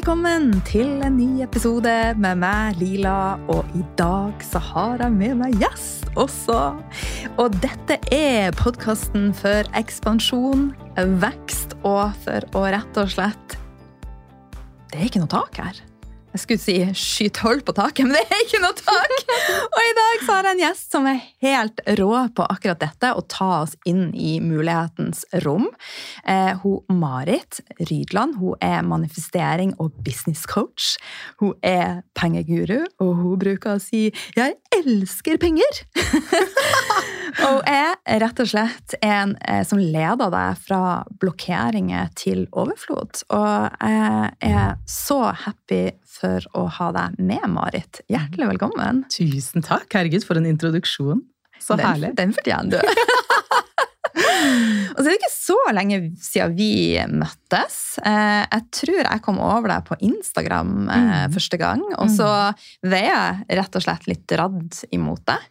velkommen til en ny episode med meg, Lila. Og i dag så har jeg med meg gjest også. Og dette er podkasten for ekspansjon, vekst og for å rett og slett Det er ikke noe tak her. Jeg skulle si skythold på taket, men det er ikke noe tak! Og i dag så har jeg en gjest som er helt rå på akkurat dette, å ta oss inn i mulighetens rom. Eh, hun Marit Rydland hun er manifestering- og business coach. Hun er pengeguru, og hun bruker å si 'jeg elsker penger'. og hun er rett og slett en eh, som leder deg fra blokkeringer til overflod. Og jeg er så happy for å ha deg med, Marit. Hjertelig velkommen. Tusen takk. Herregud, for en introduksjon. Så den, herlig. Den fortjener du. Og så er det ikke så lenge siden vi møttes. Eh, jeg tror jeg kom over deg på Instagram eh, Mm. første gang. Og så var jeg rett og slett litt radd imot deg.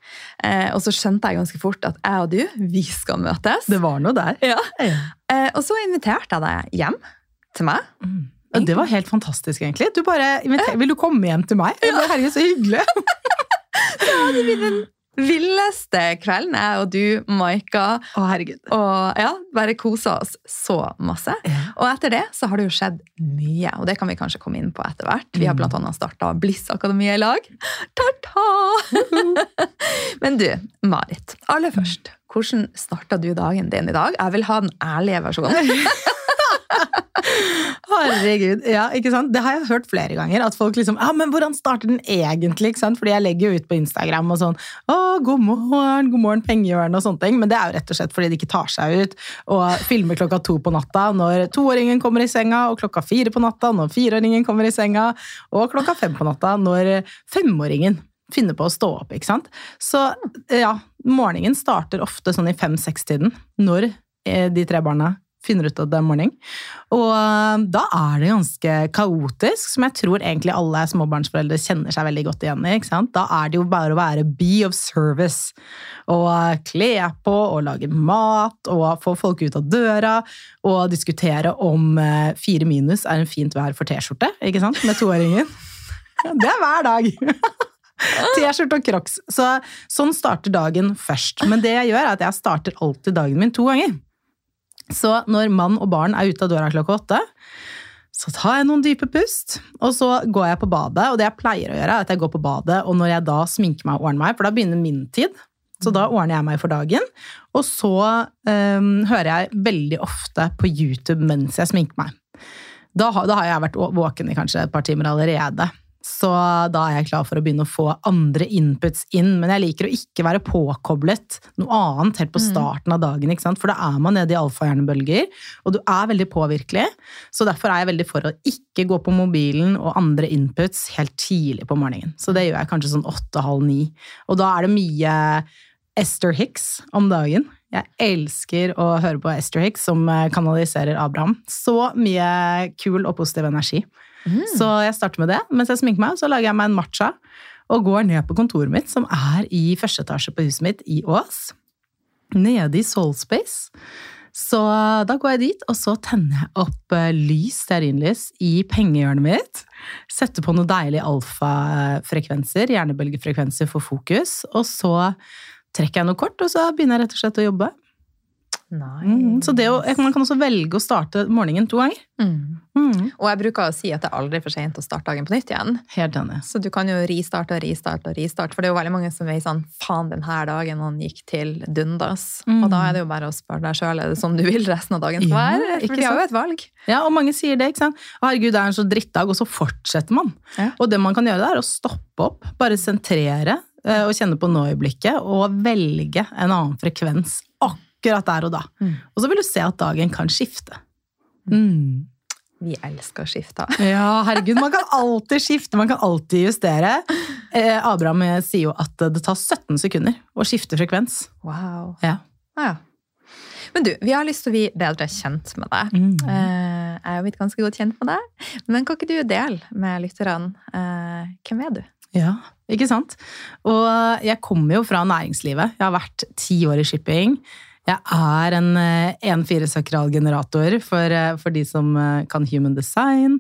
Eh, Og så skjønte jeg ganske fort at jeg og du, vi skal møtes. Det var noe der. Ja. Og så inviterte jeg deg hjem til meg. Og det var helt fantastisk, egentlig. Du bare Vil du komme hjem til meg? Ja. Herregud, så hyggelig! Den villeste kvelden, jeg og du, Maika, Å, herregud. og ja, bare kosa oss så masse. Ja. Og etter det så har det jo skjedd mye, og det kan vi kanskje komme inn på etter hvert. Vi har bl.a. blant annet starta Bliss-akademiet i lag. Ta-ta! Men du, Marit, aller først. Hvordan starta du dagen din i dag? Jeg vil ha den ærlige versjonen. Herregud, ja, ikke sant? Det har jeg hørt flere ganger. At folk liksom Ja, men hvordan starter den egentlig? ikke sant? Fordi jeg legger jo ut på Instagram og sånn Å, god morgen, god morgen, pengehjørnet og sånne ting. Men det er jo rett og slett fordi de ikke tar seg ut og filmer klokka to på natta når toåringen kommer i senga, og klokka fire på natta når fireåringen kommer i senga, og klokka fem på natta når femåringen finner på å stå opp, ikke sant. Så ja, morgenen starter ofte sånn i fem-seks-tiden når eh, de tre barna finner ut at det er morgen. Og eh, da er det ganske kaotisk, som jeg tror egentlig alle småbarnsforeldre kjenner seg veldig godt igjen i. ikke sant? Da er det jo bare å være be of service. Og eh, kle på og lage mat og få folk ut av døra. Og diskutere om eh, fire minus er en fint vær for T-skjorte, ikke sant? Med toåringen. Det er hver dag! T-skjorte og crocs. Så, sånn starter dagen først. Men det jeg gjør, er at jeg starter alltid dagen min to ganger. Så når mann og barn er ute av døra klokka åtte, så tar jeg noen dype pust, og så går jeg på badet. Og det jeg pleier å gjøre, er at jeg går på badet, og når jeg da sminker meg og ordner meg, for da begynner min tid, så da ordner jeg meg for dagen. Og så um, hører jeg veldig ofte på YouTube mens jeg sminker meg. Da, da har jeg vært våken i kanskje et par timer allerede. Så da er jeg klar for å begynne å få andre inputs inn. Men jeg liker å ikke være påkoblet noe annet helt på starten av dagen. For da er man nede i alfahjernebølger, og du er veldig påvirkelig. Så derfor er jeg veldig for å ikke gå på mobilen og andre inputs helt tidlig på morgenen. Så det gjør jeg kanskje sånn åtte-halv ni. Og da er det mye Esther Hicks om dagen. Jeg elsker å høre på Esther Hicks, som eh, kanaliserer Abraham. Så mye kul og positiv energi. Så jeg starter med det. Mens jeg sminker meg, så lager jeg meg en matcha og går ned på kontoret mitt, som er i første etasje på huset mitt i Ås. Nede i Soulspace. Så da går jeg dit, og så tenner jeg opp eh, lys, stearinlys, i pengehjørnet mitt. Setter på noen deilige alfafrekvenser, hjernebølgefrekvenser for fokus. Og så trekker jeg noe kort, og så begynner jeg rett og slett å jobbe. Mm, så det å, man kan også velge å starte morgenen to ganger. Mm. Mm, Og jeg bruker å si at det er aldri for sent å starte dagen på nytt igjen. Så du kan jo ristarte og ristarte og ristarte, for det er jo veldig mange som er sånn faen, denne dagen han gikk til dundas. Og da er det jo bare å spørre deg sjøl er det sånn du vil resten av dagen skal Ja, være. ikke For vi har jo et valg. Ja, og mange sier det, ikke sant? Herregud, det er en så drittdag, og så fortsetter man. Ja. Og det man kan gjøre, det er å stoppe opp, bare sentrere eh, og kjenne på nå-øyeblikket, og velge en annen frekvens akkurat der og da. Mm. Og så vil du se at dagen kan skifte. Mm. Vi elsker å skifte. Ja, herregud, man kan alltid skifte, man kan alltid justere. Eh, Abraham sier jo at det tar 17 sekunder å skifte frekvens. Wow. Ja. Ah, ja. Men du, vi har lyst til å bli bedre kjent med deg. Mm. Eh, jeg er jo blitt ganske godt kjent med deg, men kan ikke du dele med lytterne eh, hvem er du? Ja, ikke sant? Og jeg kommer jo fra næringslivet. Jeg har vært ti år i shipping. Jeg er en 1-4-sakralgenerator for, eh, for de som eh, kan human design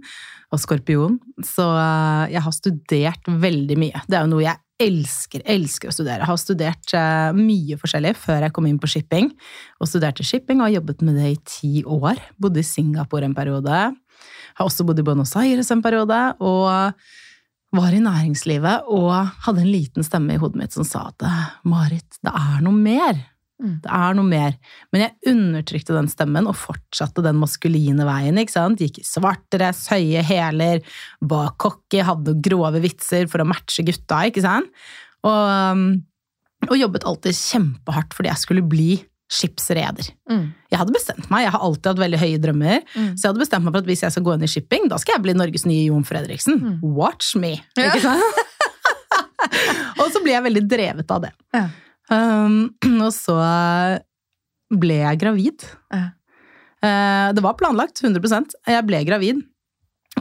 og skorpion. Så eh, jeg har studert veldig mye. Det er jo noe jeg elsker, elsker å studere. Jeg har studert mye forskjellig før jeg kom inn på shipping. Og studerte shipping og har jobbet med det i ti år. Bodde i Singapore en periode. Har også bodd i Buenos Aires en periode. Og var i næringslivet og hadde en liten stemme i hodet mitt som sa at Marit, det er noe mer. Mm. Det er noe mer. Men jeg undertrykte den stemmen og fortsatte den maskuline veien. ikke sant? Gikk i svarte dress, høye hæler, var cocky, hadde noen grove vitser for å matche gutta. ikke sant? Og, um, og jobbet alltid kjempehardt fordi jeg skulle bli skipsreder. Mm. Jeg hadde bestemt meg, jeg har alltid hatt veldig høye drømmer. Mm. Så jeg hadde bestemt meg for at hvis jeg skal gå inn i shipping, da skal jeg bli Norges nye Jon Fredriksen. Mm. Watch me! Ikke sant? og så blir jeg veldig drevet av det. Ja. Um, og så ble jeg gravid. Uh. det var planlagt, 100% Jeg ble gravid.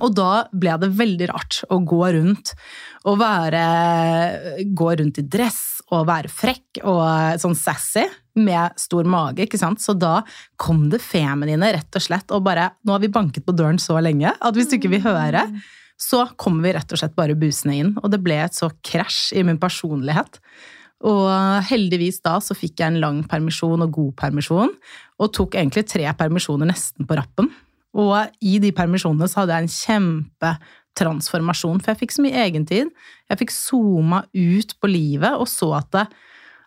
Og da ble det veldig rart å gå rundt og være Gå rundt i dress og være frekk og sånn sassy med stor mage, ikke sant. Så da kom det feminine, rett og slett, og bare Nå har vi banket på døren så lenge at hvis du ikke vil høre, så kommer vi rett og slett bare busende inn. Og det ble et så krasj i min personlighet og heldigvis da så fikk jeg en lang permisjon og god permisjon, og tok egentlig tre permisjoner nesten på rappen. Og i de permisjonene så hadde jeg en kjempetransformasjon, for jeg fikk så mye egentid. Jeg fikk zooma ut på livet og så at det,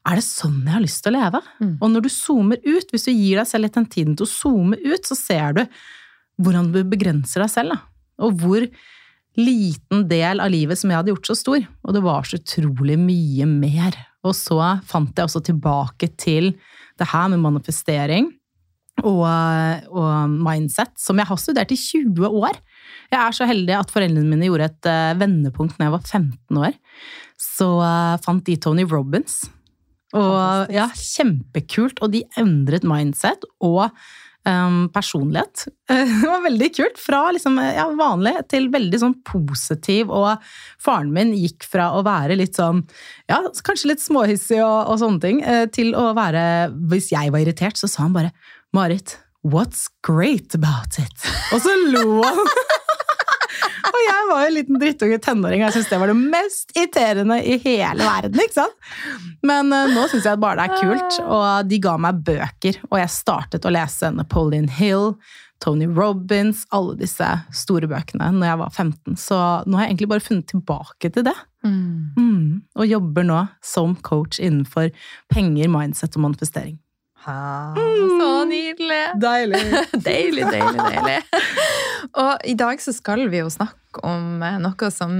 er det sånn jeg har lyst til å leve? Mm. Og når du zoomer ut, hvis du gir deg selv litt den tiden til å zoome ut, så ser du hvordan du begrenser deg selv, da. Og hvor liten del av livet som jeg hadde gjort så stor. Og det var så utrolig mye mer og så fant jeg også tilbake til det her med manifestering og, og, mindset, som jeg har studert i 20 år. Jeg er så heldig at foreldrene mine gjorde et uh, vendepunkt når jeg var 15 år. Så uh, fant de Tony Robins. Og ja, kjempekult. Og de endret mindset og um, personlighet. det var veldig kult. Fra liksom, ja, vanlig til veldig sånn positiv. Og faren min gikk fra å være litt sånn, ja, kanskje litt småhissig og, og sånne ting, eh, til å være Hvis jeg var irritert, så sa han bare 'Marit, what's great about it?' Og så lo han. Og jeg var en liten drittunge tenåring, og jeg syntes det var det mest irriterende i hele verden. ikke sant? Men uh, nå syns jeg bare det er kult, og de ga meg bøker. Og jeg startet å lese Napoleon Hill, Tony Robins, alle disse store bøkene når jeg var 15. Så nå har jeg egentlig bare funnet tilbake til det. Mm. Mm. Og jobber nå som coach innenfor penger, mindset og manifestering. Ha, så nydelig! Deilig. deilig, deilig, deilig. Og i dag så skal vi jo snakke om eh, noe som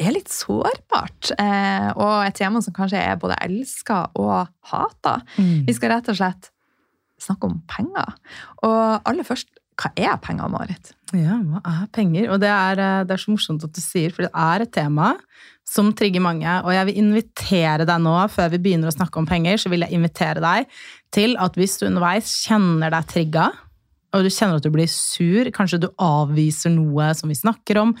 er litt sårbart. Eh, og et tema som kanskje er både elska og hata. Mm. Vi skal rett og slett snakke om penger. Og aller først, hva er penger, Marit? Ja, hva er penger? Og det er, eh, det er, så morsomt at du sier, for det er et tema som trigger mange. Og jeg vil invitere deg nå, før vi begynner å snakke om penger, så vil jeg invitere deg til at hvis du underveis kjenner deg trigga, og du kjenner at du blir sur, kanskje du avviser noe som vi snakker om,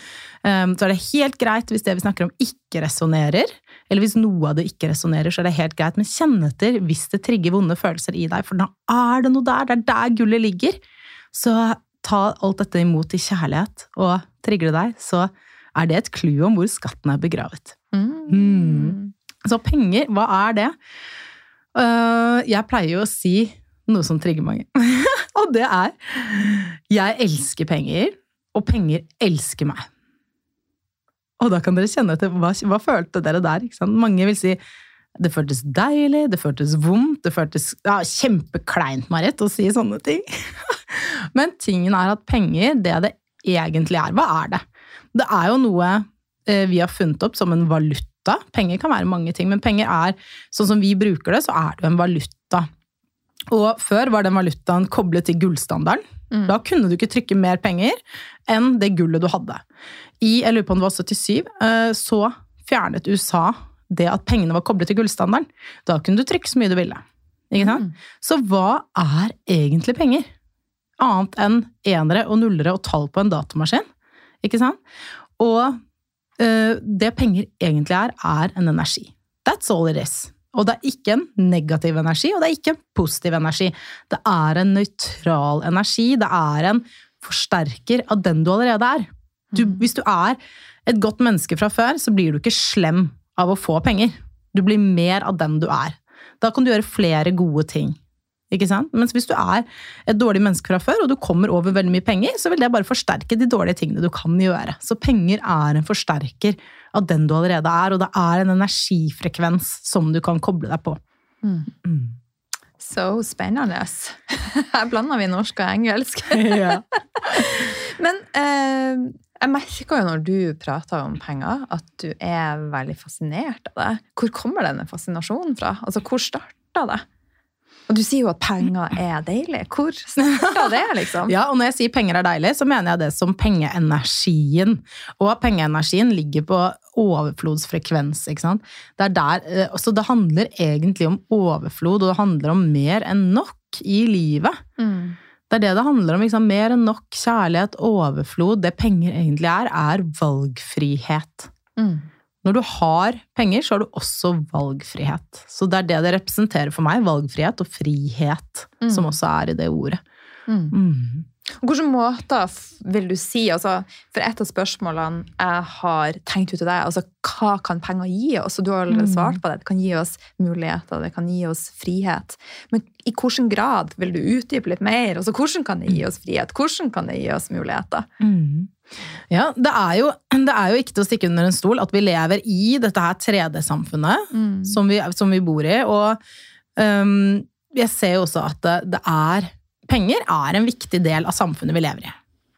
ehm, så er det helt greit hvis det vi snakker om, ikke resonnerer. Eller hvis noe av det ikke resonnerer, så er det helt greit. Men kjenn etter hvis det trigger vonde følelser i deg, for da er det noe der. Det er der gullet ligger. Så ta alt dette imot i kjærlighet, og trigger det deg, så er det et clou om hvor skatten er begravet. Mm. Så penger, hva er det? Uh, jeg pleier jo å si noe som trigger mange. og det er Jeg elsker penger, og penger elsker meg. Og da kan dere kjenne etter hva, hva følte dere der? Mange vil si det føltes deilig, det føltes vondt, det føltes ja, kjempekleint, Marit, å si sånne ting. Men tingen er at penger, det det egentlig er, hva er det? Det er jo noe eh, vi har funnet opp som en valuta. Penger kan være mange ting, men penger er, sånn som vi bruker det, så er det jo en valuta. Og før var den valutaen koblet til gullstandarden. Mm. Da kunne du ikke trykke mer penger enn det gullet du hadde. I jeg lurer på om det var 77, eh, så fjernet USA det at pengene var koblet til gullstandarden. Da kunne du trykke så mye du ville. Mm. Så hva er egentlig penger? Annet enn enere og nullere og tall på en datamaskin. Ikke sant? Og uh, det penger egentlig er, er en energi. That's all it is. Og det er ikke en negativ energi, og det er ikke en positiv energi. Det er en nøytral energi. Det er en forsterker av den du allerede er. Du, Mm. hvis du er et godt menneske fra før, så blir du ikke slem av å få penger. Du blir mer av den du er. Da kan du gjøre flere gode ting. Ikke sant? Mens hvis du er et dårlig menneske fra før, og du kommer over veldig mye penger, så vil det bare forsterke de dårlige tingene du kan gjøre. Så penger er en forsterker av den du allerede er, og det er en energifrekvens som du kan koble deg på. Mm. Mm. Så spennende. Her blander vi norsk og engelsk. Men eh, jeg merker jo når du prater om penger, at du er veldig fascinert av det. Hvor kommer denne fascinasjonen fra? Altså, hvor starta det? Og du sier jo at penger er deilig. Hvor snakker det, liksom? Ja, og når jeg sier penger er deilig, så mener jeg det som pengeenergien. Og pengeenergien ligger på overflodsfrekvens, ikke sant. Det er der, eh, så det handler egentlig om overflod, og det handler om mer enn nok i livet. Mm. Det er det det handler om. Liksom. Mer enn nok kjærlighet, overflod. Det penger egentlig er, er valgfrihet. Mm. Når du har penger, så har du også valgfrihet. Så det er det det representerer for meg. Valgfrihet og frihet, Mm. som også er i det ordet. Mm. Mm. Hvilke måter vil du si altså, For et av spørsmålene jeg har tenkt ut til deg, altså hva kan penger gi oss? Og du har allerede Mm. svart på det. Det kan gi oss muligheter, det kan gi oss frihet. Men i hvilken grad vil du utdype litt mer? Altså, hvordan kan det gi oss frihet? Hvordan kan det gi oss muligheter? Mm. Ja, det er, jo, det er jo ikke til å stikke under en stol at vi lever i dette her 3D-samfunnet Mm. som, vi, som vi bor i. Og um, jeg ser jo også at det, det er Penger er en viktig del av samfunnet vi lever i.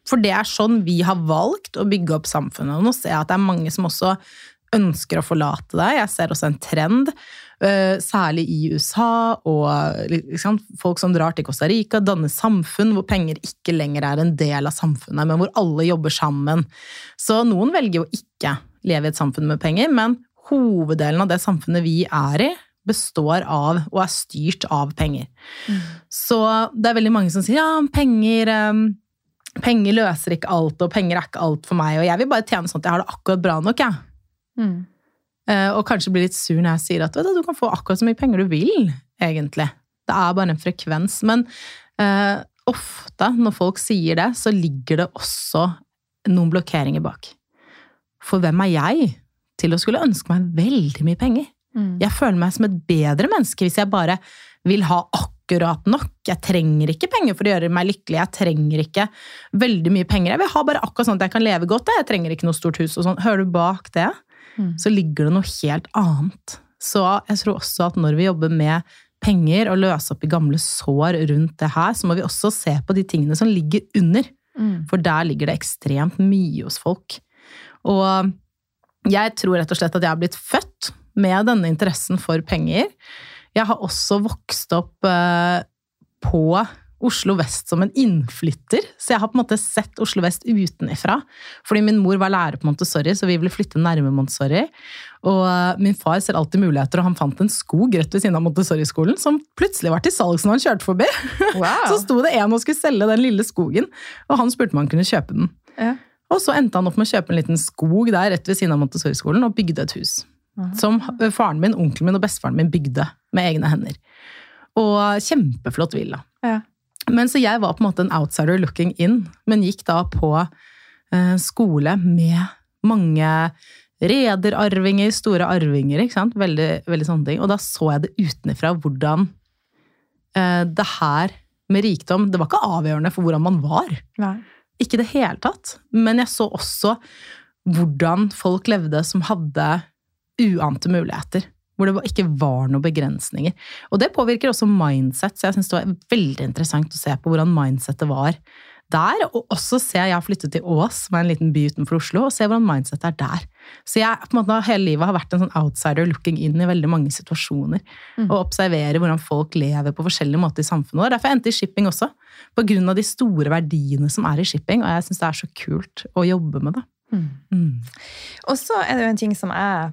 For det er sånn vi har valgt å bygge opp samfunnet. Og nå ser jeg at det er mange som også ønsker å forlate det. Jeg ser også en trend, særlig i USA, og liksom, folk som drar til Costa Rica, danner samfunn hvor penger ikke lenger er en del av samfunnet, men hvor alle jobber sammen. Så noen velger jo ikke leve i et samfunn med penger, men hoveddelen av det samfunnet vi er i, består av og er styrt av penger. Mm. Så det er veldig mange som sier ja, penger ehm, Penger løser ikke alt, og penger er ikke alt for meg. Og jeg vil bare tjene sånn at jeg har det akkurat bra nok, jeg. Mm. Eh, Og kanskje blir litt sur når jeg sier at du, du kan få akkurat så mye penger du vil, egentlig. Det er bare en frekvens. Men eh, ofte når folk sier det, så ligger det også noen blokkeringer bak. For hvem er jeg til å skulle ønske meg veldig mye penger? Mm. Jeg føler meg som et bedre menneske hvis jeg bare vil ha akkurat nok. Jeg trenger ikke penger for å gjøre meg lykkelig. Jeg trenger ikke veldig mye penger. Jeg vil ha bare akkurat sånn at jeg kan leve godt. Jeg trenger ikke noe stort hus og sånn. Hører du bak det, Mm. så ligger det noe helt annet. Så jeg tror også at når vi jobber med penger og løse opp i gamle sår rundt det her, så må vi også se på de tingene som ligger under. Mm. For der ligger det ekstremt mye hos folk. Og jeg tror rett og slett at jeg har blitt født med denne interessen for penger. Jeg har også vokst opp eh, på Oslo vest som en innflytter, så jeg har på en måte sett Oslo vest utenifra. Fordi min mor var lærer på Montessori, så vi ville flytte nærme Montessori. Og eh, min far ser alltid muligheter, og han fant en skog rett ved siden av Montessori-skolen som plutselig var til salgs når han kjørte forbi. Wow! Så sto det en og skulle selge den lille skogen, og han spurte om han kunne kjøpe den. Ja. Og så endte han opp med å kjøpe en liten skog der rett ved siden av Montessori-skolen, og bygde et hus. Aha. Som faren min, onkelen min og bestefaren min bygde med egne hender. Og kjempeflott villa. Ja. Men så jeg var på en måte en outsider looking in, men gikk da på eh, skole med mange rederarvinger, store arvinger, ikke sant? Veldig, veldig sånne ting. Og da så jeg det utenfra hvordan eh, det her med rikdom, det var ikke avgjørende for hvordan man var. Nei. Ikke i det hele tatt. Men jeg så også hvordan folk levde som hadde uante muligheter. Hvor det ikke var noen begrensninger. Og det påvirker også mindset, så jeg syns det var veldig interessant å se på hvordan mindsettet var der. Og også se, jeg har flyttet til Ås, som er en liten by utenfor Oslo, og se hvordan mindsettet er der. Så jeg på en måte hele livet har vært en sånn outsider looking in i veldig mange situasjoner. Mm. Og observerer hvordan folk lever på forskjellige måter i samfunnet. vårt. derfor endte jeg i shipping også. På grunn av de store verdiene som er i shipping. Og jeg syns det er så kult å jobbe med det. Mm. Mm. Og så er det jo en ting som jeg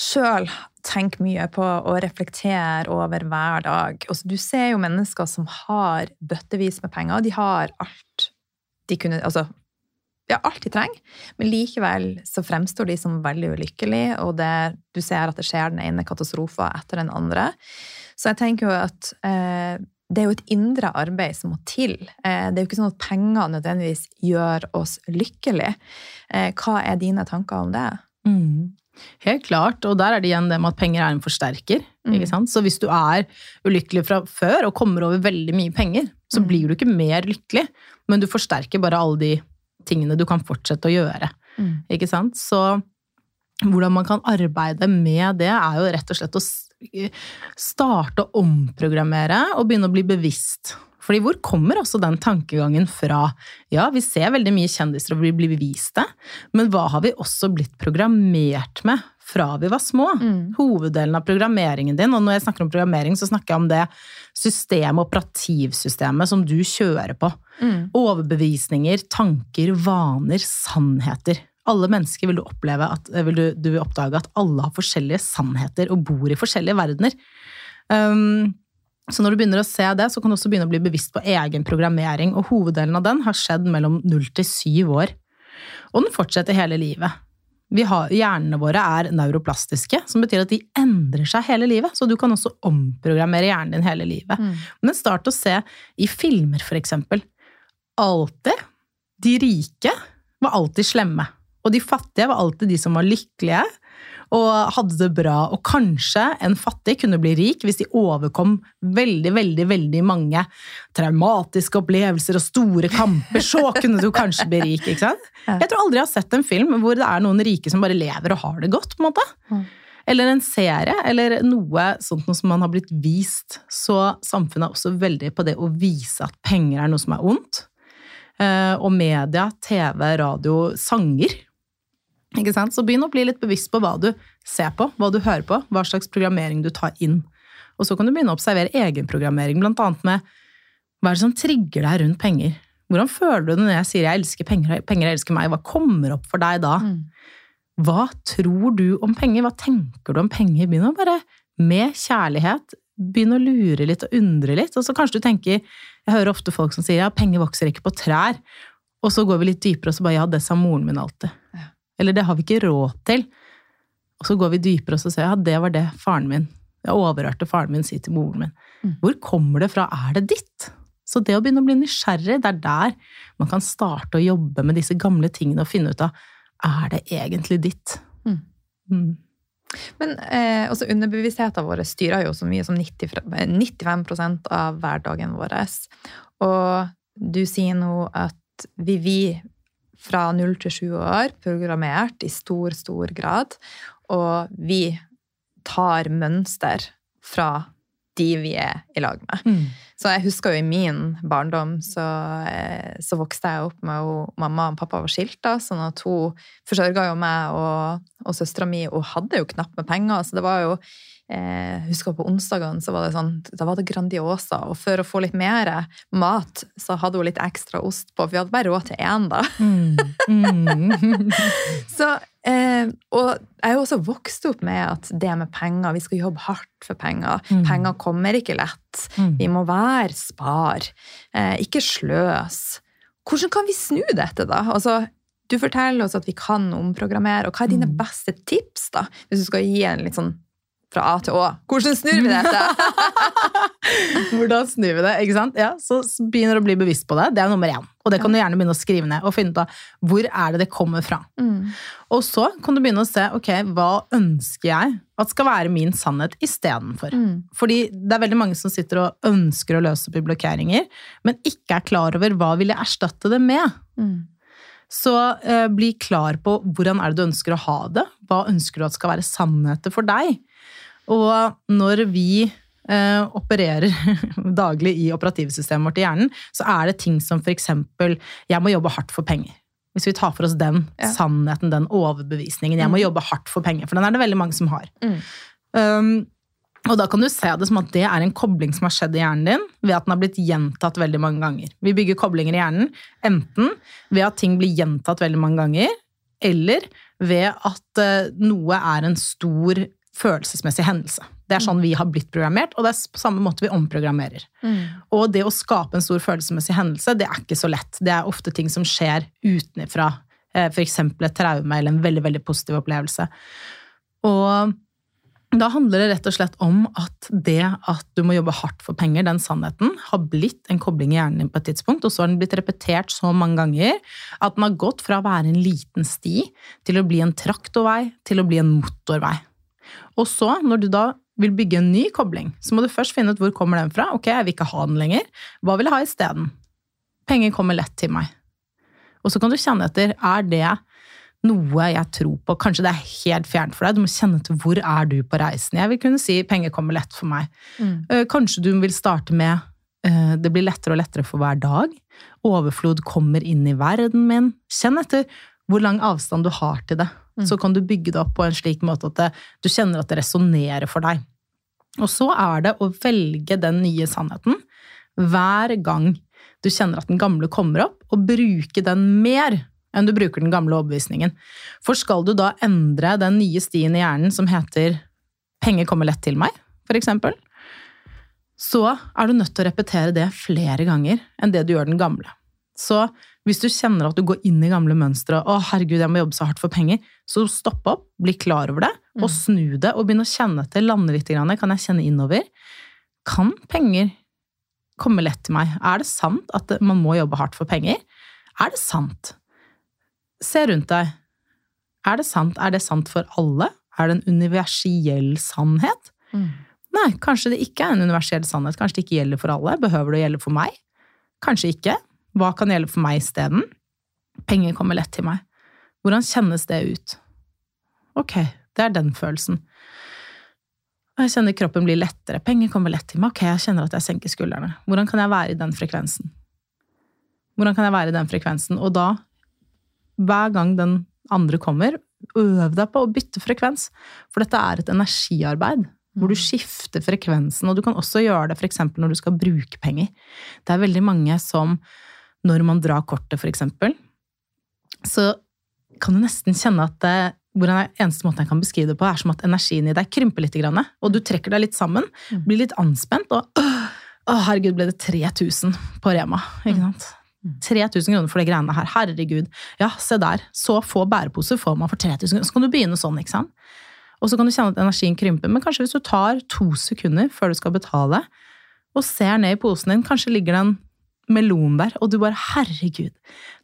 sjøl tenker mye på og reflekterer over hver dag. Altså, du ser jo mennesker som har bøttevis med penger. De har alt de kunne Altså, ja, alt de trenger, men likevel så fremstår de som veldig ulykkelige, og det, du ser at det skjer den ene katastrofen etter den andre. Så jeg tenker jo at eh, det er jo et indre arbeid som må til. Eh, det er jo ikke sånn at penger nødvendigvis gjør oss lykkelige. Eh, hva er dine tanker om det? Mm. Helt klart, og der er det igjen det med at penger er en forsterker. Mm. Så hvis du er ulykkelig fra før og kommer over veldig mye penger, så Mm. blir du ikke mer lykkelig, men du forsterker bare alle de tingene du kan fortsette å gjøre. Mm. Så hvordan man kan arbeide med det, er jo rett og slett å starte å omprogrammere og begynne å bli bevisst. Fordi hvor kommer også den tankegangen fra? Ja, vi ser veldig mye kjendiser og vi blir bevist det, men hva har vi også blitt programmert med fra vi var små? Mm. Hoveddelen av programmeringen din, og når jeg snakker om programmering, så snakker jeg om det systemet, operativsystemet, som du kjører på. Mm. Overbevisninger, tanker, vaner, sannheter. Alle mennesker vil du oppleve at, vil du, du vil oppdage at alle har forskjellige sannheter og bor i forskjellige verdener. Um, så når du begynner å se det, så kan du også begynne å bli bevisst på egen programmering, og hoveddelen av den har skjedd mellom 0 til 7 år. Og den fortsetter hele livet. Vi har, hjernene våre er neuroplastiske, som betyr at de endrer seg hele livet. Så du kan også omprogrammere hjernen din hele livet. Mm. Men start å se i filmer, for eksempel. Alltid. De rike var alltid slemme. Og de fattige var alltid de som var lykkelige og hadde det bra. Og kanskje en fattig kunne bli rik hvis de overkom veldig, veldig, veldig mange traumatiske opplevelser og store kamper. Så kunne du kanskje bli rik, ikke sant? Jeg tror aldri jeg har sett en film hvor det er noen rike som bare lever og har det godt, på en måte. Mm. Eller en serie, eller noe sånt noe som man har blitt vist. Så samfunnet er også veldig på det å vise at penger er noe som er ondt. Eh, Og media, TV, radio, sanger. Ikke sant? Så begynn å bli litt bevisst på hva du ser på, hva du hører på, hva slags programmering du tar inn. Og så kan du begynne å observere egenprogrammering, blant annet med hva er det som trigger deg rundt penger? Hvordan føler du det når jeg sier jeg elsker penger, penger elsker meg? Hva kommer opp for deg da? Mm. Hva tror du om penger? Hva tenker du om penger? Begynn å bare, med kjærlighet, begynne å lure litt og undre litt. Og så kanskje du tenker, jeg hører ofte folk som sier ja, penger vokser ikke på trær. Og så går vi litt dypere og så bare ja, det sa moren min alltid. Ja. Eller det har vi ikke råd til. Og så går vi dypere og så sier ja, det var det faren min. Jeg overhørte faren min si til moren min. Mm. Hvor kommer det fra? Er det ditt? Så det å begynne å bli nysgjerrig, det er der man kan starte å jobbe med disse gamle tingene og finne ut av er det egentlig ditt. Mm. Mm. Men eh, også underbevisstheten vår styrer jo så mye som 90, 95% av hverdagen vår. Og du sier nå at vi, vi fra 0 til 7 år programmert i stor, stor grad, og vi tar mønster fra de vi er i lag med. Mm. Så jeg husker jo i min barndom så, eh, så vokste jeg opp med at mamma og pappa var skilt, da, sånn at hun forsørga jo meg og, og søstera mi, og hadde jo knapt med penger. Så det var jo eh, husker på onsdagene så var det sånn, da var det Grandiosa, og for å få litt mer mat, så hadde hun litt ekstra ost på, for vi hadde bare råd til én, da. Mm. Mm. Så, eh, og jeg er jo også vokst opp med at det med penger, vi skal jobbe hardt for penger. Mm. Penger kommer ikke lett. Mm. Vi må være spar, eh, ikke sløs. Hvordan kan vi snu dette, da? Altså, du forteller oss at vi kan omprogrammere, og hva er dine Mm. beste tips, da? Hvis du skal gi en litt sånn fra A til Å. Hvordan snur vi dette? Hvordan snur vi det? ikke sant? Ja, Så begynner du å bli bevisst på det. Det er nummer én. Og det kan du gjerne begynne å skrive ned og finne ut av hvor er det det kommer fra. Mm. Og så kan du begynne å se ok, hva ønsker jeg at skal være min sannhet istedenfor. Mm. Fordi det er veldig mange som sitter og ønsker å løse opp i blokkeringer, men ikke er klar over hva vil jeg erstatte det med. Mm. Så eh, bli klar på hvordan er det du ønsker å ha det. Hva ønsker du at skal være sannheter for deg? Og når vi eh, opererer daglig i operativsystemet vårt i hjernen, så er det ting som eksempel jeg må jobbe hardt for penger. Hvis vi tar for oss den Ja. sannheten, den overbevisningen. Jeg må Mm. jobbe hardt for penger, for den er det veldig mange som har. Mm. Um, og da kan du se det som at det er en kobling som har skjedd i hjernen din, ved at den har blitt gjentatt veldig mange ganger. Vi bygger koblinger i hjernen enten ved at ting blir gjentatt veldig mange ganger, eller ved at eh, noe er en stor følelsesmessig hendelse. Det er sånn vi har blitt programmert, og det er på samme måte vi omprogrammerer. Mm. Og det å skape en stor følelsesmessig hendelse, det er ikke så lett. Det er ofte ting som skjer utenfra eh, f.eks. et traume eller en veldig, veldig positiv opplevelse. Og da handler det rett og slett om at det at du må jobbe hardt for penger, den sannheten, har blitt en kobling i hjernen din på et tidspunkt, og så har den blitt repetert så mange ganger at den har gått fra å være en liten sti til å bli en traktorvei til å bli en motorvei. Og så, når du da vil bygge en ny kobling, så må du først finne ut hvor kommer den fra. Ok, jeg vil ikke ha den lenger. Hva vil jeg ha isteden? Penger kommer lett til meg. Og så kan du kjenne etter. Er det noe jeg tror på? Kanskje det er helt fjernt for deg. Du må kjenne etter hvor er du på reisen. Jeg vil kunne si penger kommer lett for meg. Mm. Eh, kanskje du vil starte med eh, det blir lettere og lettere for hver dag. Overflod kommer inn i verden min. Kjenn etter hvor lang avstand du har til det. Mm. Så kan du bygge det opp på en slik måte at det, du kjenner at det resonnerer for deg. Og så er det å velge den nye sannheten hver gang du kjenner at den gamle kommer opp, og bruke den mer enn du bruker den gamle overbevisningen. For skal du da endre den nye stien i hjernen som heter 'penger kommer lett til meg', eksempel, så er du nødt til å repetere det flere ganger enn det du gjør den gamle. Så hvis du kjenner at du går inn i gamle mønstre og 'Å, herregud, jeg må jobbe så hardt for penger', så stopp opp, bli klar over det, og mm. snu det, og begynne å kjenne etter. Lande litt. Kan jeg kjenne innover? Kan penger komme lett til meg? Er det sant at man må jobbe hardt for penger? Er det sant? Se rundt deg. Er det sant? Er det sant for alle? Er det en universell sannhet? Mm. Nei, kanskje det ikke er en universell sannhet. Kanskje det ikke gjelder for alle. Behøver det å gjelde for meg? Kanskje ikke. Hva kan gjelde for meg isteden? Penger kommer lett til meg. Hvordan kjennes det ut? Ok, det er den følelsen. Jeg kjenner kroppen blir lettere. Penger kommer lett til meg. Ok, jeg kjenner at jeg senker skuldrene. Hvordan kan jeg være i den frekvensen? Hvordan kan jeg være i den frekvensen? Og da, hver gang den andre kommer, øv deg på å bytte frekvens. For dette er et energiarbeid hvor du skifter frekvensen. Og du kan også gjøre det f.eks. når du skal bruke penger. Det er veldig mange som når man drar kortet, for eksempel, så kan du nesten kjenne at det, hvordan eneste måten jeg kan beskrive det på, er som at energien i deg krymper litt, og du trekker deg litt sammen, mm. blir litt anspent, og å, herregud, ble det 3000 på Rema, ikke sant? 3000 mm. kroner for de greiene her. Herregud. Ja, se der. Så få bæreposer får man for 3000 kroner. Så kan du begynne sånn, ikke sant? Og så kan du kjenne at energien krymper. Men kanskje hvis du tar to sekunder før du skal betale, og ser ned i posen din, kanskje ligger det en melonbær, og du bare herregud,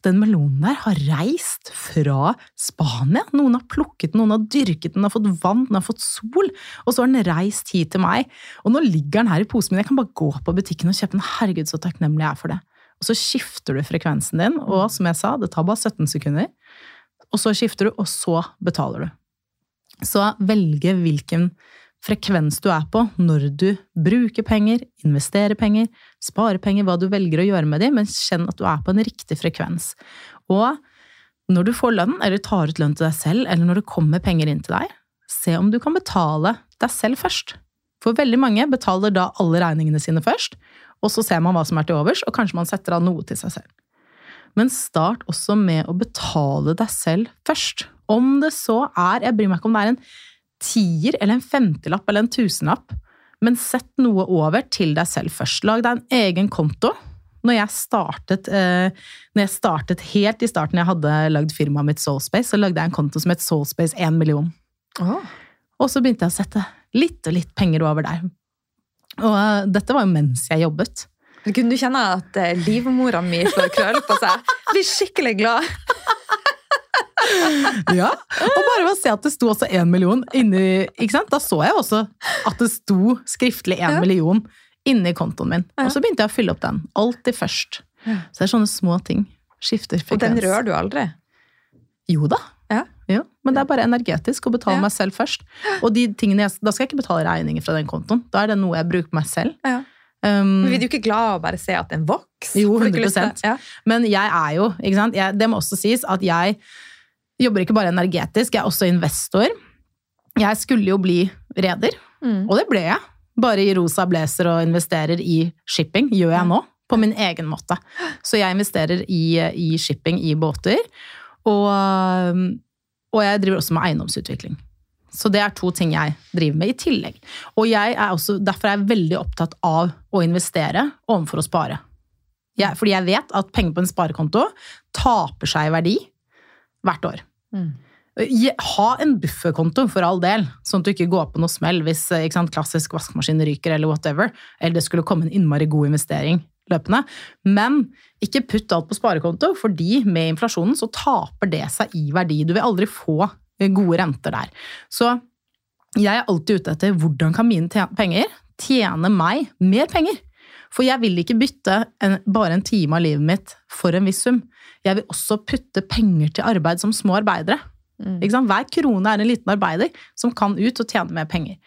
den melonen der har reist fra Spania. Noen har plukket den, noen har dyrket den, den har fått vann, den har fått sol, og så har den reist hit til meg. Og nå ligger den her i posen min, jeg kan bare gå på butikken og kjøpe den. Herregud, så takknemlig jeg er for det. Og så skifter du frekvensen din, og som jeg sa, det tar bare 17 sekunder. Og så skifter du, og så betaler du. Så velge hvilken frekvens du er på når du bruker penger, investerer penger, sparer penger, hva du velger å gjøre med dem, men kjenn at du er på en riktig frekvens. Og når du får lønn, eller tar ut lønn til deg selv, eller når det kommer penger inn til deg, se om du kan betale deg selv først. For veldig mange betaler da alle regningene sine først, og så ser man hva som er til overs, og kanskje man setter av noe til seg selv. Men start også med å betale deg selv først. Om det så er Jeg bryr meg ikke om det er en tier eller en femtilapp eller en tusenlapp, men sett noe over til deg selv først. Lag deg en egen konto. Når jeg startet, eh, når jeg startet helt i starten jeg hadde lagd firmaet mitt Soulspace, så lagde jeg en konto som het Soulspace 1 million. Oh. Og så begynte jeg å sette litt og litt penger over der. Og uh, dette var jo mens jeg jobbet. Kunne du kjenne at uh, livmora mi slår krøll på seg? Blir skikkelig glad. ja, og bare ved å se at det sto også én million inni ikke sant? Da så jeg også at det sto skriftlig én ja. million inni kontoen min. Ja. Og så begynte jeg å fylle opp den. Alltid først. Ja. Så det er sånne små ting. Skifter frekvens. Og den rører du aldri? Jo da. Ja. Ja, men det er bare energetisk å betale meg selv først. Og de tingene jeg, da skal jeg ikke betale regninger fra den kontoen. Da er det noe jeg bruker meg selv. Ja. Um, men Blir du ikke glad av å bare se at den vokser? Jo, 100 ja. Men jeg er jo ikke sant? Jeg, Det må også sies at jeg jobber ikke bare energetisk, jeg er også investor. Jeg skulle jo bli reder, mm. og det ble jeg. Bare i rosa blazer og investerer i shipping, gjør jeg nå. På min egen måte. Så jeg investerer i, i shipping i båter. Og, og, jeg driver også med eiendomsutvikling. Så det er to ting jeg driver med i tillegg. Og jeg er også, derfor er jeg veldig opptatt av å investere overfor å spare. Jeg, fordi jeg vet at penger på en sparekonto taper seg i verdi hvert år. Mm. Ha en bufferkonto, for all del, sånn at du ikke går på noe smell hvis eh, sant, klassisk vaskemaskin ryker eller whatever, eller det skulle komme en innmari god investering løpende. Men ikke putt alt på sparekonto, fordi med inflasjonen så taper det seg i verdi. Du vil aldri få eh, gode renter der. Så jeg er alltid ute etter hvordan kan mine penger tjene meg mer penger? For jeg vil ikke bytte en, bare en time av livet mitt for en viss sum. Jeg vil også putte penger til arbeid som små arbeidere. Mm. Hver krone er en liten arbeider som kan ut og tjene mer penger.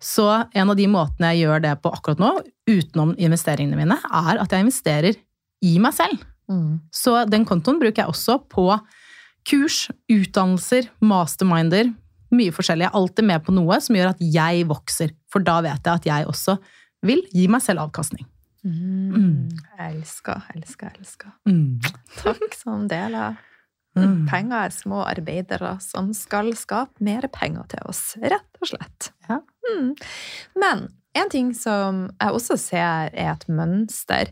Så en av de måtene jeg gjør det på akkurat nå, utenom investeringene mine, er at jeg investerer i meg selv. Mm. Så den kontoen bruker jeg også på kurs, utdannelser, masterminder, mye forskjellig. Jeg er alltid med på noe som gjør at jeg vokser, for da vet jeg at jeg også vil gi meg selv avkastning. Mm. Jeg elsker, elsker, elsker. Mm. Takk som deler. Mm. Penger er små arbeidere som skal skape mer penger til oss, rett og slett. Ja. Mm. Men en ting som jeg også ser er et mønster,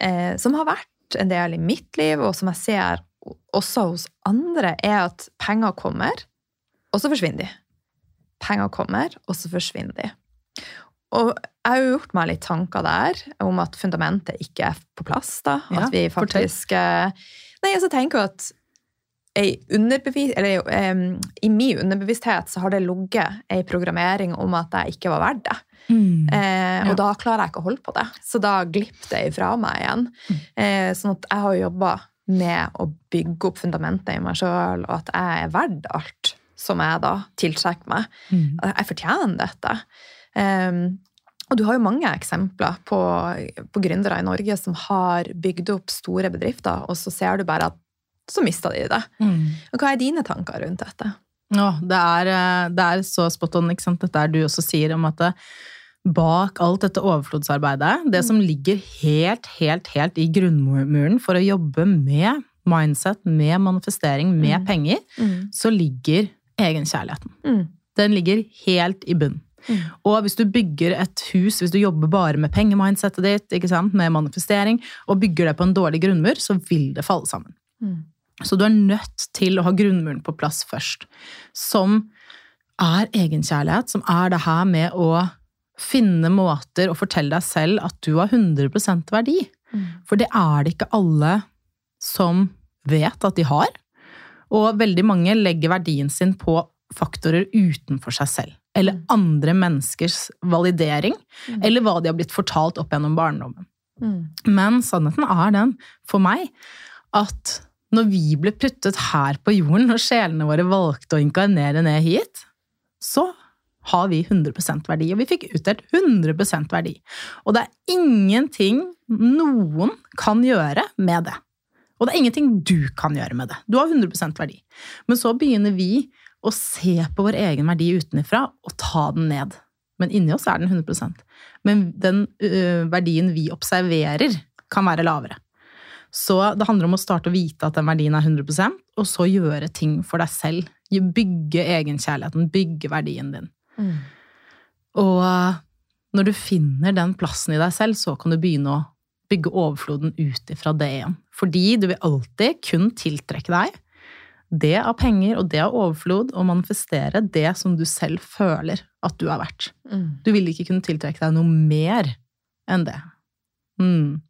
eh, som har vært en del i mitt liv, og som jeg ser også hos andre, er at penger kommer, og så forsvinner de. Penger kommer, og så forsvinner de. Og jeg har jo gjort meg litt tanker der om at fundamentet ikke er på plass. da. Ja, at vi faktisk fortell. Nei, altså tenker jeg at ei underbevis, eller, um, I min underbevissthet så har det ligget ei programmering om at jeg ikke var verdt det. Mm. Eh, Ja. Og da klarer jeg ikke å holde på det. Så da glipper det ifra meg igjen. Mm. Eh, sånn at jeg har jobba med å bygge opp fundamentet i meg sjøl, og at jeg er verdt alt som jeg da tiltrekker meg. Mm. Jeg fortjener dette. Um, og du har jo mange eksempler på, på gründere i Norge som har bygd opp store bedrifter, og så ser du bare at så mista de det. Mm. Og hva er dine tanker rundt dette? Ja, det er, eh, det er så spot on, ikke sant? Dette er du også sier om at det, bak alt dette overflodsarbeidet, det som ligger helt, helt, helt i grunnmuren for å jobbe med mindset, med manifestering, med Mm. penger, Mm. så ligger egenkjærligheten. Mm. Den ligger helt i bunn. Mm. Og hvis du bygger et hus, hvis du jobber bare med pengemindsettet ditt, med manifestering, og bygger det på en dårlig grunnmur, så vil det falle sammen. Mm. Så du er nødt til å ha grunnmuren på plass først. Som er egenkjærlighet, som er det her med å finne måter å fortelle deg selv at du har 100 verdi. Mm. For det er det ikke alle som vet at de har. Og veldig mange legger verdien sin på faktorer utenfor seg selv. Eller Mm. andre menneskers validering, Mm. eller hva de har blitt fortalt opp gjennom barndommen. Mm. Men sannheten er den, for meg, at når vi ble puttet her på jorden, når sjelene våre valgte å inkarnere ned hit, så har vi 100% verdi. Og vi fikk utdelt 100% verdi. Og det er ingenting noen kan gjøre med det. Og det er ingenting du kan gjøre med det. Du har 100% verdi. Men så begynner vi å se på vår egen verdi utenfra og ta den ned. Men inni oss er den 100% Men den ø, verdien vi observerer, kan være lavere. Så det handler om å starte å vite at den verdien er 100% og så gjøre ting for deg selv. Bygge egenkjærligheten, bygge verdien din. Mm. Og eh, når du finner den plassen i deg selv, så kan du begynne å bygge overfloden ut ifra det igjen. Fordi du vil alltid kun tiltrekke deg det av penger og det av overflod, og manifestere det som du selv føler at du er verdt. Mm. Du vil ikke kunne tiltrekke deg noe mer enn det. Mm.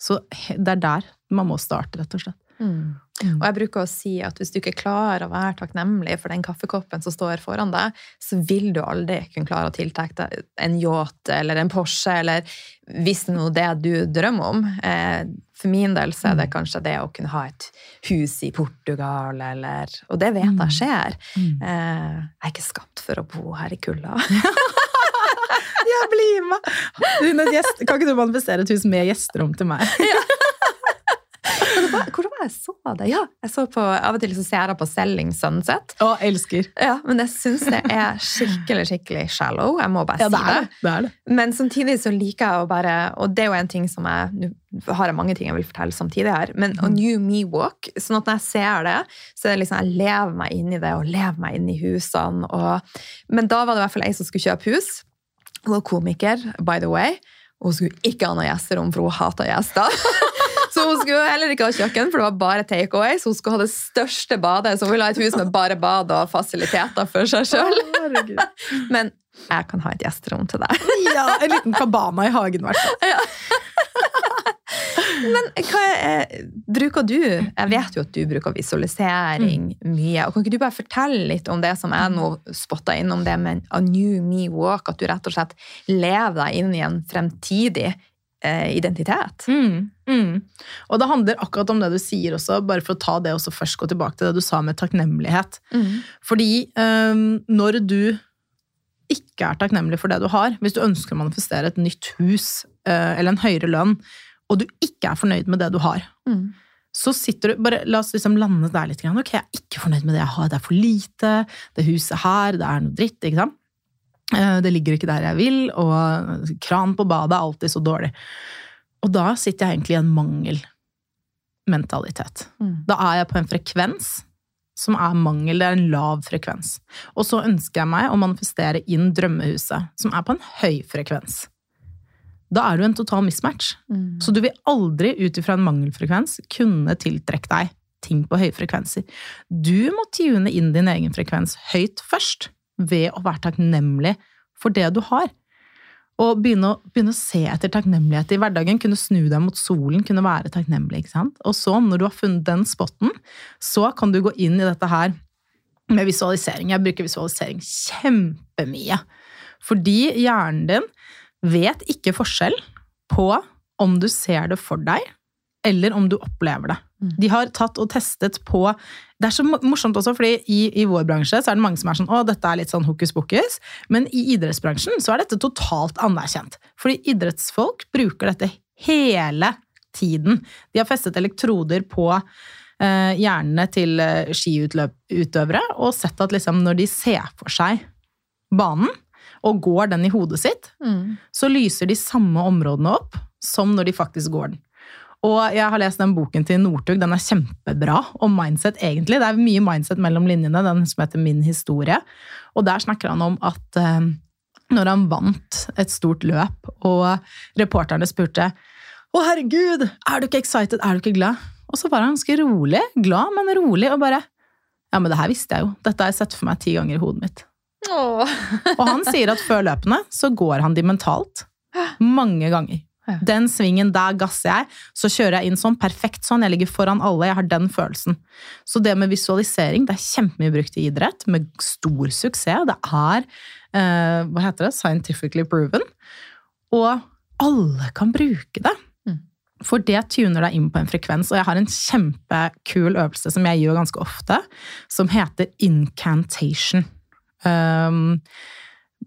Så det er der man må starte, rett og slett. Mm. Og jeg bruker å si at hvis du ikke klarer å være takknemlig for den kaffekoppen som står foran deg, så vil du aldri kunne klare å tiltrekke deg en yacht eller en Porsche, eller hvis nå det du drømmer om. Eh, For min del så er det kanskje det å kunne ha et hus i Portugal, eller Og det vet jeg skjer. Mm. Eh, Jeg er ikke skapt for å bo her i kulda. Jeg blir med! Kan ikke du manifestere et hus med gjesterom til meg? Hvor var jeg så det? Ja, jeg så på, Av og til så ser jeg på Selling Sunset. Å, elsker. Ja, Men jeg syns det er skikkelig skikkelig shallow. Jeg må bare Ja, si det. det. det, er det. Men samtidig så liker jeg å bare Og det er jo en ting som jeg Nå har jeg mange ting jeg vil fortelle samtidig her, men Mm. å new me walk. sånn at når jeg ser det, så er det liksom jeg lever meg inn i det, og lever meg inn i husene. Og, men da var det i hvert fall ei som skulle kjøpe hus. Hun var komiker, by the way. Og hun skulle ikke ha noe gjesterom, for hun hata gjester. Så hun skulle heller ikke ha kjøkken, for det var bare take away. Så hun skulle ha det største badet, så hun ville ha et hus med bare bad og fasiliteter for seg sjøl. Men jeg kan ha et gjesterom til deg. Ja, en liten kabana i hagen, i hvert fall. Men hva er, bruker du Jeg vet jo at du bruker visualisering mye. og Kan ikke du bare fortelle litt om det som jeg nå spotta innom det med a new me walk? At du rett og slett lever deg inn i en fremtidig eh, identitet? Mm, mm. Og det handler akkurat om det du sier også, bare for å ta det også først gå tilbake til det du sa med takknemlighet. Fordi um, når du ikke er takknemlig for det du har, hvis du ønsker å manifestere et nytt hus uh, eller en høyere lønn, og du ikke er fornøyd med det du har, Mm. så sitter du bare, La oss liksom lande der litt. Ok, jeg er ikke fornøyd med det jeg har. Det er for lite. Det huset her, det er noe dritt. ikke sant? Eh, Det ligger ikke der jeg vil, og kran på badet er alltid så dårlig. Og da sitter jeg egentlig i en mangelmentalitet. Mm. Da er jeg på en frekvens som er mangel. Det er en lav frekvens. Og så ønsker jeg meg å manifestere inn drømmehuset, som er på en høy frekvens. Da er du en total mismatch. Mm. Så du vil aldri ut ifra en mangelfrekvens kunne tiltrekke deg ting på høye frekvenser. Du må tune inn din egen frekvens høyt først, ved å være takknemlig for det du har. Og begynne å, begynne å se etter takknemlighet i hverdagen. Kunne snu deg mot solen, kunne være takknemlig. ikke sant? Og så, når du har funnet den spotten, så kan du gå inn i dette her med visualisering. Jeg bruker visualisering kjempemye. Fordi hjernen din vet ikke forskjell på om du ser det for deg, eller om du opplever det. Mm. De har tatt og testet på Det er så morsomt også, fordi i, i vår bransje så er det mange som er sånn å, dette er litt sånn hokus pokus, men i idrettsbransjen så er dette totalt anerkjent. Fordi idrettsfolk bruker dette hele tiden. De har festet elektroder på eh, hjernene til eh, skiutøvere og sett at liksom når de ser for seg banen, og går den i hodet sitt, Mm. så lyser de samme områdene opp som når de faktisk går den. Og jeg har lest den boken til Northug, den er kjempebra, om mindset egentlig. Det er mye mindset mellom linjene, den som heter Min historie. Og der snakker han om at eh, når han vant et stort løp, og reporterne spurte å herregud, er du ikke excited, er du ikke glad? Og så var han ganske rolig, glad, men rolig, og bare ja, men det her visste jeg jo, dette har jeg sett for meg ti ganger i hodet mitt. Og han sier at før løpene så går han de mentalt. Mange ganger. Ja. Den svingen, der gasser jeg. Så kjører jeg inn sånn, perfekt sånn. Jeg ligger foran alle, jeg har den følelsen. Så det med visualisering, det er kjempemye brukt i idrett, med stor suksess. Det er, eh, hva heter det, scientifically proven. Og alle kan bruke det. Mm. For det tuner deg inn på en frekvens. Og jeg har en kjempekul øvelse som jeg gjør ganske ofte, som heter incantation. Um,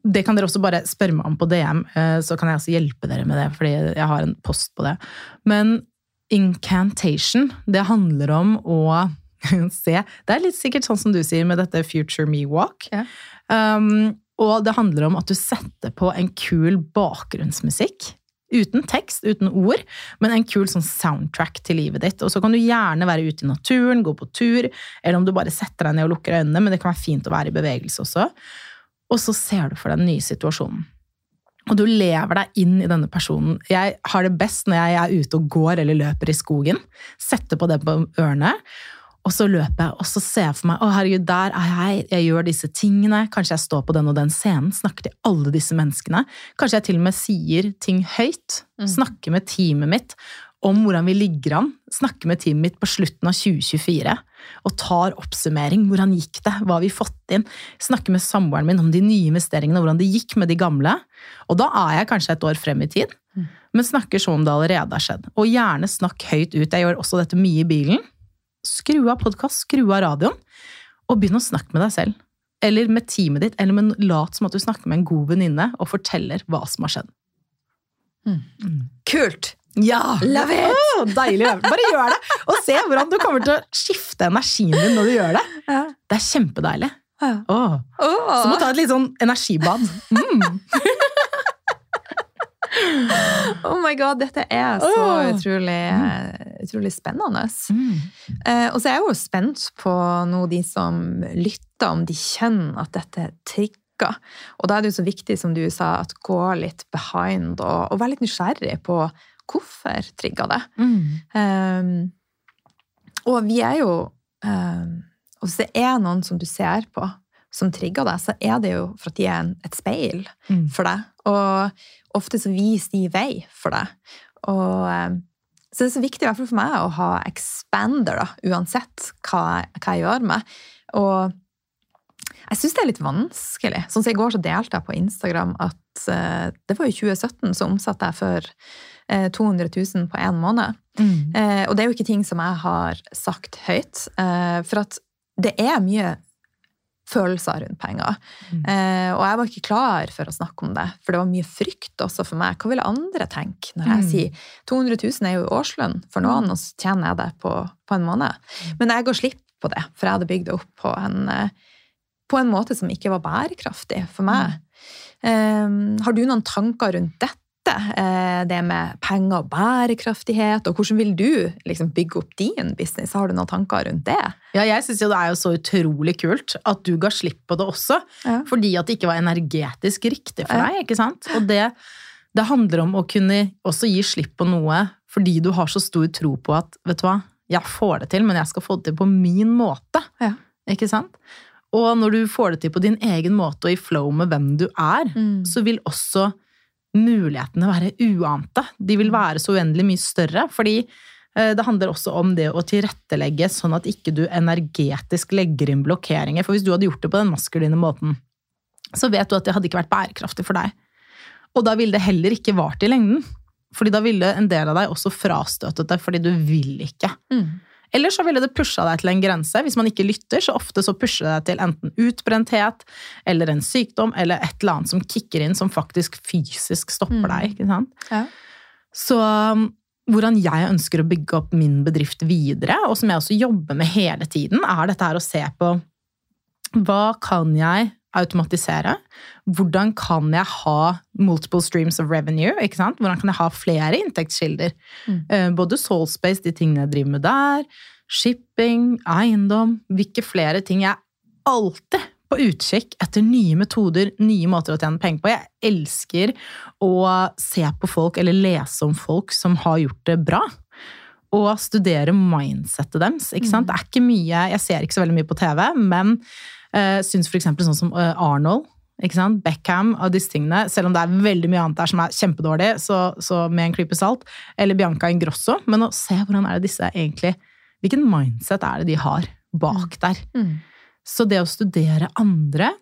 det kan dere også bare spørre meg om på DM, eh, så kan jeg også hjelpe dere med det, fordi jeg har en post på det. Men incantation, det handler om å se Det er litt sikkert sånn som du sier med dette Future Me Walk. Ja. Um, og det handler om at du setter på en kul bakgrunnsmusikk. Uten tekst, uten ord, men en kul sånn soundtrack til livet ditt. Og så kan du gjerne være ute i naturen, gå på tur, eller om du bare setter deg ned og lukker øynene, men det kan være fint å være i bevegelse også. Og så ser du for deg den nye situasjonen. Og du lever deg inn i denne personen. Jeg har det best når jeg er ute og går eller løper i skogen. Setter på det på ørene, og så løper jeg, og så ser jeg for meg å herregud, der er jeg, jeg gjør disse tingene. Kanskje jeg står på den og den scenen, snakker til alle disse menneskene. Kanskje jeg til og med sier ting høyt. Mm. Snakker med teamet mitt om hvordan vi ligger an. Snakker med teamet mitt på slutten av 2024 og tar oppsummering. Hvordan gikk det? Hva har vi fått inn? Snakker med samboeren min om de nye investeringene, hvordan det gikk med de gamle. Og da er jeg kanskje et år frem i tid, Mm. men snakker som om det allerede har skjedd. Og gjerne snakk høyt ut. Jeg gjør også dette mye i bilen. Skru av podkast, skru av radioen, og begynn å snakke med deg selv. Eller med teamet ditt, eller med, lat som at du snakker med en god venninne og forteller hva som har skjedd. Kult! Ja! Love it! Oh, deilig. Bare gjør det, og se hvordan du kommer til å skifte energien din når du gjør det. Ja. Det er kjempedeilig. Ja. Oh. Oh. Så må ta et litt sånn energibad. Mm. Oh my god, dette er så utrolig, utrolig spennende. Mm. Eh, og så er jeg jo spent på nå de som lytter, om de kjenner at dette trigger. Og da er det jo så viktig, som du sa, at gå litt behind og, og være litt nysgjerrig på hvorfor trigga det. Mm. Um, og vi er jo um, hvis det er noen som du ser på som trigger deg, så er det jo for at de er en, et speil Mm. for deg. Og ofte så viser de vei for deg. Og um, så det er så viktig, i hvert fall for meg, å ha expander, da, uansett hva, hva jeg gjør med. Og jeg syns det er litt vanskelig. Sånn som I går så delte jeg på Instagram at uh, det var i 2017 så omsatte jeg for 200 000 på én måned. Mm. Eh, og det er jo ikke ting som jeg har sagt høyt, eh, for at det er mye følelser rundt penger. Mm. Eh, og jeg var ikke klar for å snakke om det, for det var mye frykt også for meg. Hva ville andre tenke når jeg Mm. sier 200 000 er jo årslønn for noen, og så tjener jeg det på, på en måned. Men jeg går slipp på det, for jeg hadde bygd det opp på en, eh, på en måte som ikke var bærekraftig for meg. Eh, har du noen tanker rundt dette? Eh, det med penger og bærekraftighet, og hvordan vil du liksom, bygge opp din business? Har du noen tanker rundt det? Ja, jeg syns jo det er jo så utrolig kult at du ga slipp på det også. Ja. Fordi at det ikke var energetisk riktig for deg. ikke sant? Og det, det handler om å kunne også gi slipp på noe fordi du har så stor tro på at vet du hva, jeg får det til, men jeg skal få det til på min måte. Ja. Ikke sant? Og når du får det til på din egen måte og i flow med hvem du er, Mm. så vil også mulighetene være uante. De vil være så uendelig mye større, fordi eh, det handler også om det å tilrettelegge sånn at ikke du energetisk legger inn blokkeringer. For hvis du hadde gjort det på den maskuline måten, så vet du at det hadde ikke vært bærekraftig for deg. Og da ville det heller ikke vart i lengden. Fordi da ville en del av deg også frastøtet deg fordi du vil ikke. Mm. Eller så ville det pusha deg til en grense. Hvis man ikke lytter, så ofte så pusher det deg til enten utbrenthet eller en sykdom eller et eller annet som kicker inn, som faktisk fysisk stopper Mm. deg. ikke sant? Ja. Så um, hvordan jeg ønsker å bygge opp min bedrift videre, og som jeg også jobber med hele tiden, er dette her å se på hva kan jeg automatisere? Hvordan kan jeg ha multiple streams of revenue? ikke sant? Hvordan kan jeg ha flere inntektskilder? Mm. Eh, Både Soulspace, de tingene jeg driver med der, shipping, eiendom Hvilke flere ting jeg alltid på utkikk etter nye metoder, nye måter å tjene penger på. Jeg elsker å se på folk eller lese om folk som har gjort det bra. Og studere mindsettet deres. ikke sant? Mm. Det er ikke mye, Jeg ser ikke så veldig mye på TV, men uh, syns f.eks. sånn som eh, Arnold, ikke sant? Beckham og disse tingene, selv om det er veldig mye annet der som er kjempedårlig, så, så med en klype salt, eller Bianca Ingrosso, men å se hvordan er det disse egentlig Hvilken mindset er det de har bak der? Mm. Så det å studere andre,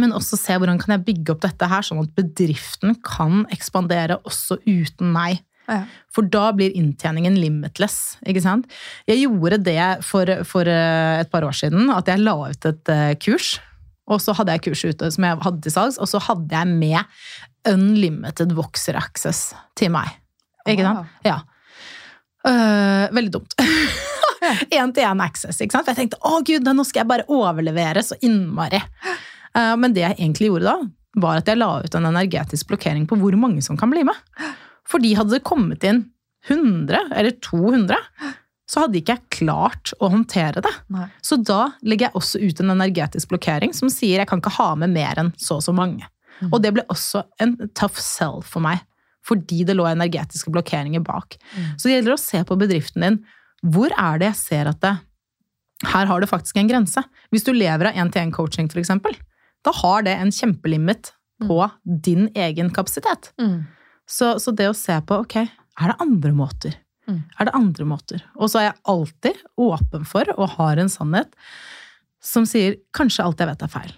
men også se hvordan kan jeg bygge opp dette her, sånn at bedriften kan ekspandere også uten meg. Ja. For da blir inntjeningen limitless. ikke sant? Jeg gjorde det for, for eh, et par år siden, at jeg la ut et eh, kurs. Og så hadde jeg kurset ute som jeg hadde til salgs, og så hadde jeg med unlimited Voxer access til meg. Ikke sant? Wow. Ja. Uh, veldig dumt. Én-til-én access. ikke sant? For jeg tenkte å gud, nå skal jeg bare overlevere så innmari. Uh, men det jeg egentlig gjorde da, var at jeg la ut en energetisk blokkering på hvor mange som kan bli med. Fordi hadde det kommet inn 100 eller 200, så hadde ikke jeg klart å håndtere det. Nei. Så da legger jeg også ut en energetisk blokkering som sier jeg kan ikke ha med mer enn så og så mange. Mm. Og det ble også en tough sell for meg, fordi det lå energetiske blokkeringer bak. Mm. Så det gjelder å se på bedriften din. Hvor er det jeg ser at det Her har det faktisk en grense. Hvis du lever av én-til-én-coaching, eksempel, da har det en kjempelimit på din egen kapasitet. Mm. Så, så det å se på, ok, er det andre måter? Mm. Er det andre måter? Og så er jeg alltid åpen for, og har en sannhet, som sier kanskje alt jeg vet er feil.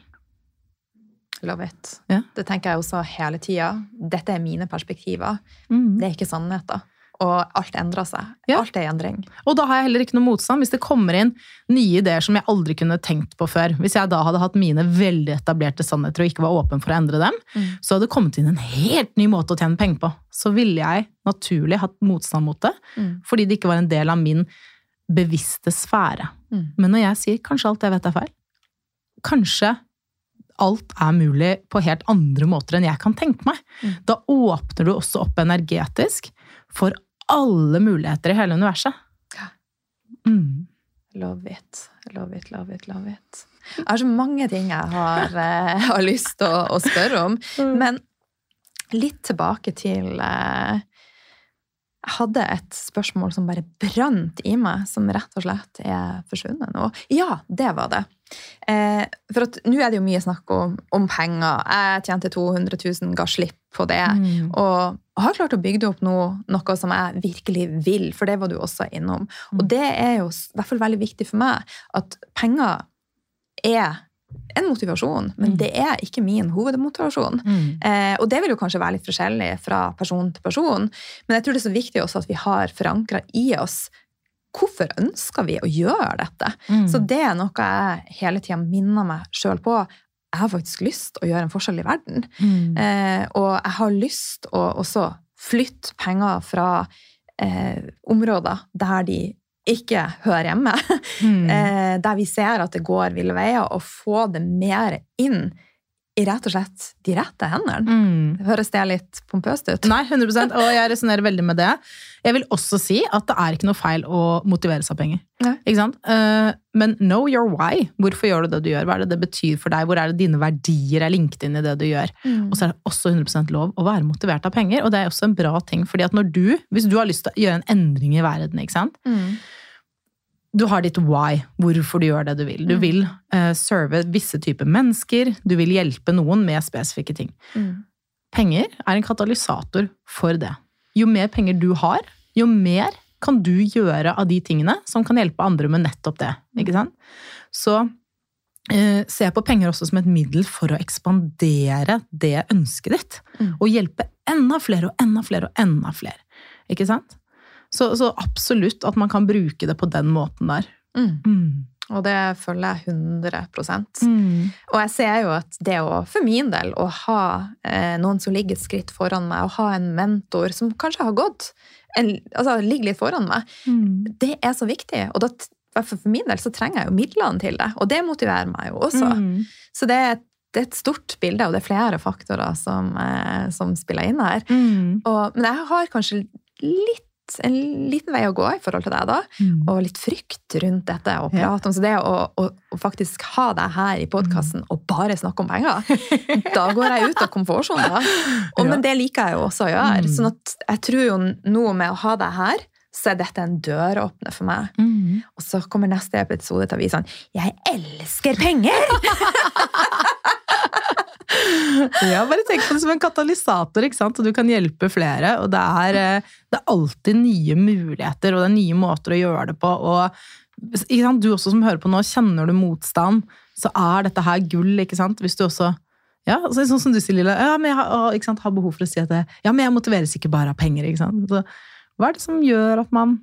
Love it. Ja. Det tenker jeg også hele tida. Dette er mine perspektiver. Mm. Det er ikke sannheter. Og alt endrer seg. Ja. Alt er i endring. Og da har jeg heller ikke noe motstand hvis det kommer inn nye ideer som jeg aldri kunne tenkt på før. Hvis jeg da hadde hatt mine veldig etablerte sannheter og ikke var åpen for å endre dem, Mm. så hadde det kommet inn en helt ny måte å tjene penger på. Så ville jeg naturlig hatt motstand mot det, Mm. fordi det ikke var en del av min bevisste sfære. Mm. Men når jeg sier kanskje alt jeg vet er feil, kanskje alt er mulig på helt andre måter enn jeg kan tenke meg, Mm. da åpner du også opp energetisk for alle muligheter i hele universet. Ja. Mm. Love it, love it, love it, love it. Jeg har så mange ting jeg har, eh, har lyst til å, å spørre om. Men litt tilbake til eh, jeg hadde et spørsmål som bare brant i meg, som rett og slett er forsvunnet nå. Ja, det var det. Eh, for at nå er det jo mye snakk om, om, penger. Jeg tjente 200 000, ga slipp på det. Mm. Og har klart å bygge opp noe, noe som jeg virkelig vil, for det var du også innom. Mm. Og det er jo i hvert fall veldig viktig for meg at penger er en motivasjon, men mm. det er ikke min hovedmotivasjon. Mm. Eh, og det vil jo kanskje være litt forskjellig fra person til person, men jeg tror det er så viktig også at vi har forankra i oss hvorfor ønsker vi å gjøre dette. Mm. Så det er noe jeg hele tida minner meg sjøl på. Jeg har faktisk lyst å gjøre en forskjell i verden. Mm. Eh, og jeg har lyst å også flytte penger fra eh, områder der de ikke hører hjemme. Mm. Eh, der vi ser at det går ville veier, og få det mer inn rett og slett de rette hendene. Mm. Høres det litt pompøst ut? Nei, 100% og jeg resonnerer veldig med det. Jeg vil også si at det er ikke noe feil å motivere seg av penger. Ikke? Eh, men know your why. Hvorfor gjør du det du gjør? Hva er det det betyr for deg? Hvor er det dine verdier er linket inn i det du gjør? Mm. Og så er det også 100% lov å være motivert av penger, og det er også en bra ting. fordi at når du, hvis du har lyst til å gjøre en endring i verden, ikke sant? Mm du har ditt why, hvorfor du gjør det du vil. Du mm. vil uh, serve visse typer mennesker, du vil hjelpe noen med spesifikke ting. Mm. Penger er en katalysator for det. Jo mer penger du har, jo mer kan du gjøre av de tingene som kan hjelpe andre med nettopp det. ikke sant? Så uh, se på penger også som et middel for å ekspandere det ønsket ditt. Mm. Og hjelpe enda flere og enda flere og enda flere. Ikke sant? Så, så, absolutt at man kan bruke det på den måten der. Mm. Mm. Og det følger jeg 100 mm. Og jeg ser jo at det å, for min del, å ha eh, noen som ligger et skritt foran meg, å ha en mentor som kanskje har gått en, altså ligger litt foran meg, mm. det er så viktig. Og da, for min del så trenger jeg jo midlene til det, og det motiverer meg jo også. Mm. Så det er, det er, et stort bilde, og det er flere faktorer som, eh, som spiller inn her. Mm. Og, men jeg har kanskje litt en liten vei å gå i forhold til deg, da. Mm. Og litt frykt rundt dette å prate om. Så det å, å, å, faktisk ha deg her i podkasten mm. og bare snakke om penger, da går jeg ut av komfortsonen. Ja. Men det liker jeg jo også å gjøre. Mm. sånn at jeg tror jo noe med å ha deg her, så er dette en døråpner for meg. Mm. Og så kommer neste episode til å vise sånn Jeg elsker penger! ja, bare tenk på det som en katalysator, ikke sant? og du kan hjelpe flere. Og det er, eh, det er alltid nye muligheter, og det er nye måter å gjøre det på. og? Du også som hører på nå, kjenner du motstand, så er dette her gull. ikke sant? Hvis du også ja, Sånn som du sier, Lilla. Ja, men jeg har, ikke sant, har behov for å si at det, ja, men jeg motiveres ikke bare av penger. ikke sant? Så, hva er det som gjør at man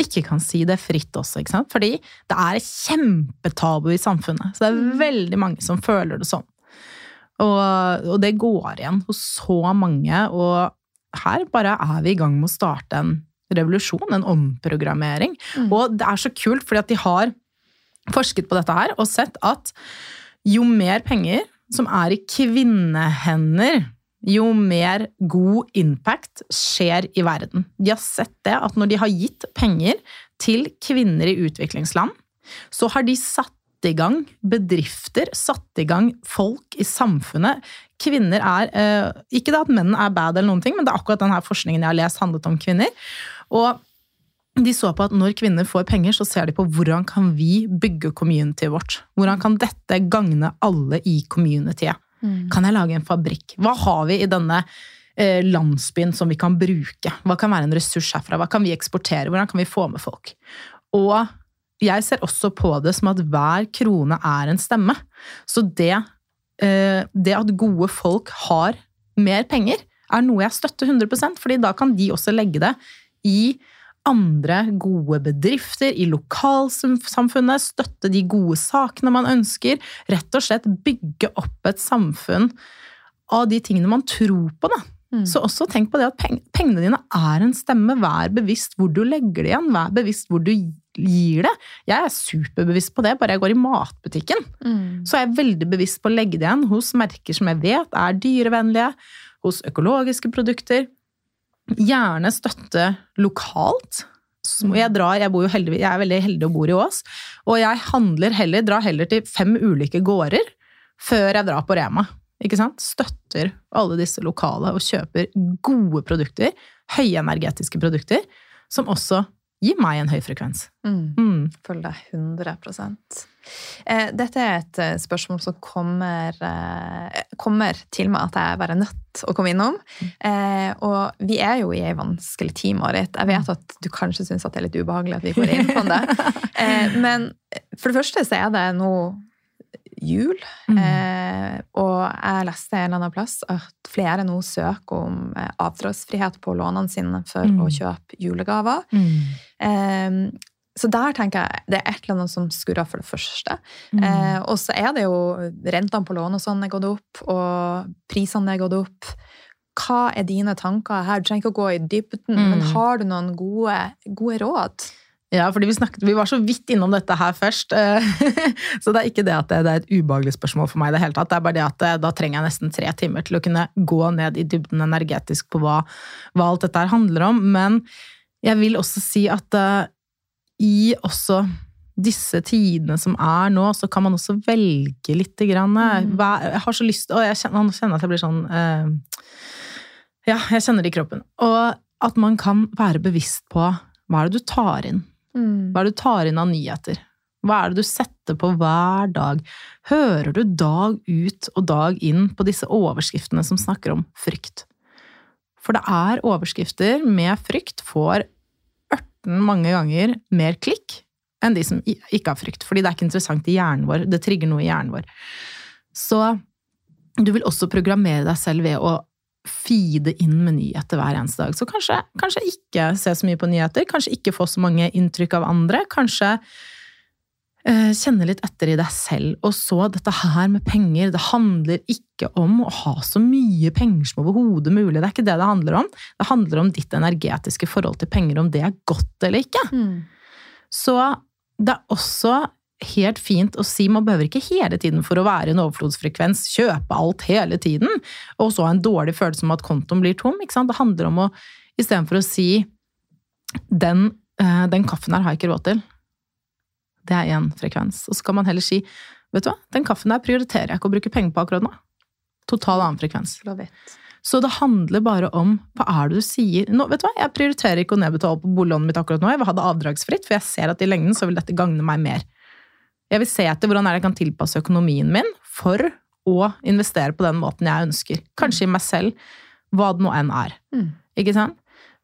ikke kan si det fritt også? ikke sant? Fordi det er kjempetabu i samfunnet. Så det er mm. veldig mange som føler det sånn. Og, og, det går igjen hos så mange, og her bare er vi i gang med å starte en revolusjon, en omprogrammering. Mm. Og det er så kult, fordi at de har forsket på dette her og sett at jo mer penger som er i kvinnehender, jo mer god impact skjer i verden. De har sett det at når de har gitt penger til kvinner i utviklingsland, så har de satt i gang bedrifter, satt i gang folk i samfunnet. Kvinner er eh, Ikke det at menn er bad, eller noen ting, men det er akkurat denne forskningen jeg har lest, handlet om kvinner. Og de så på at når kvinner får penger, så ser de på hvordan kan vi bygge communityet vårt. Hvordan kan dette gagne alle i communityet? Mm. Kan jeg lage en fabrikk? Hva har vi i denne eh, landsbyen som vi kan bruke? Hva kan være en ressurs herfra? Hva kan vi eksportere? Hvordan kan vi få med folk? Og jeg ser også på det som at hver krone er en stemme. Så det, eh, det at gode folk har mer penger, er noe jeg støtter 100% fordi da kan de også legge det i andre gode bedrifter, i lokalsamfunnet, støtte de gode sakene man ønsker. Rett og slett bygge opp et samfunn av de tingene man tror på, da. Mm. Så også tenk på det at pengene dine er en stemme. Vær bevisst hvor du legger det igjen. Vær bevisst hvor du gir det. Jeg er superbevisst på det, bare jeg går i matbutikken. Mm. Så er jeg veldig bevisst på å legge det igjen hos merker som jeg vet er dyrevennlige, hos økologiske produkter. Gjerne støtte lokalt. Jeg, drar, jeg, heldig, jeg, er veldig heldig og bor i Ås, og jeg handler heller, drar heller til fem ulike gårder før jeg drar på Rema. Ikke sant, støtter alle disse lokale og kjøper gode produkter, høyenergetiske produkter, som også gir meg en høy frekvens. Mm. Mm. Følger deg 100 eh, Dette er et eh, spørsmål som kommer, eh, kommer til meg at jeg bare er nødt å komme innom. Eh, og vi er jo i ei vanskelig tid, Marit. Jeg vet at du kanskje syns det er litt ubehagelig at vi går inn på det. Men for det første så er det nå jul. Mm. Eh, og jeg leste en eller annen plass at flere nå søker om eh, avdragsfrihet på lånene sine for Mm. å kjøpe julegaver. Mm. Eh, så der tenker jeg det er et eller annet som skurrer, for det første. Mm. Eh, og så er det jo rentene på lån og sånn er gått opp, og prisene er gått opp. Hva er dine tanker her? Du trenger ikke å gå i dybden, Mm. men har du noen gode, gode råd? Ja, fordi vi, snakket, vi var så vidt innom dette her først. eh, så det er ikke det at det, det er et ubehagelig spørsmål for meg i det hele tatt. Det er bare det at eh, da trenger jeg nesten tre timer til å kunne gå ned i dybden energetisk på hva, hva alt dette her handler om. Men jeg vil også si at uh, i også disse tidene som er nå, så kan man også velge lite grann. Mm. Jeg har så lyst Og jeg kjenner, nå kjenner jeg at jeg blir sånn uh, Ja, jeg kjenner det i kroppen. Og at man kan være bevisst på hva er det du tar inn. Hva er det du tar inn av nyheter? Hva er det du setter på hver dag? Hører du dag ut og dag inn på disse overskriftene som snakker om frykt? For det er overskrifter med frykt får ørten mange ganger mer klikk enn de som ikke har frykt. Fordi det er ikke interessant i hjernen vår. Det trigger noe i hjernen vår. Så du vil også programmere deg selv ved å feede inn med nyheter hver eneste dag. Så kanskje, kanskje ikke se så mye på nyheter, kanskje ikke få så mange inntrykk av andre. Kanskje eh, kjenne litt etter i deg selv. Og så dette her med penger. Det handler ikke om å ha så mye penger som overhodet mulig. Det er ikke det det handler om. Det handler om ditt energetiske forhold til penger, om det er godt eller ikke. Så det er også helt fint å si man behøver ikke hele tiden for å være en overflodsfrekvens kjøpe alt hele tiden, og så ha en dårlig følelse om at kontoen blir tom. Ikke sant? Det handler om å istedenfor å si den, eh, den kaffen her har jeg ikke råd til. Det er én frekvens. Og så kan man heller si vet du hva, den kaffen der prioriterer jeg ikke å bruke penger på akkurat nå. Total annen frekvens. Så det handler bare om hva er det du sier nå, Vet du hva, jeg prioriterer ikke å nedbetale på boliglånet mitt akkurat nå. Jeg vil ha det avdragsfritt, for jeg ser at i lengden så vil dette gagne meg mer. Jeg vil se etter hvordan jeg kan tilpasse økonomien min for å investere på den måten jeg ønsker. Kanskje i meg selv, hva det nå enn er. Mm. Ikke sant?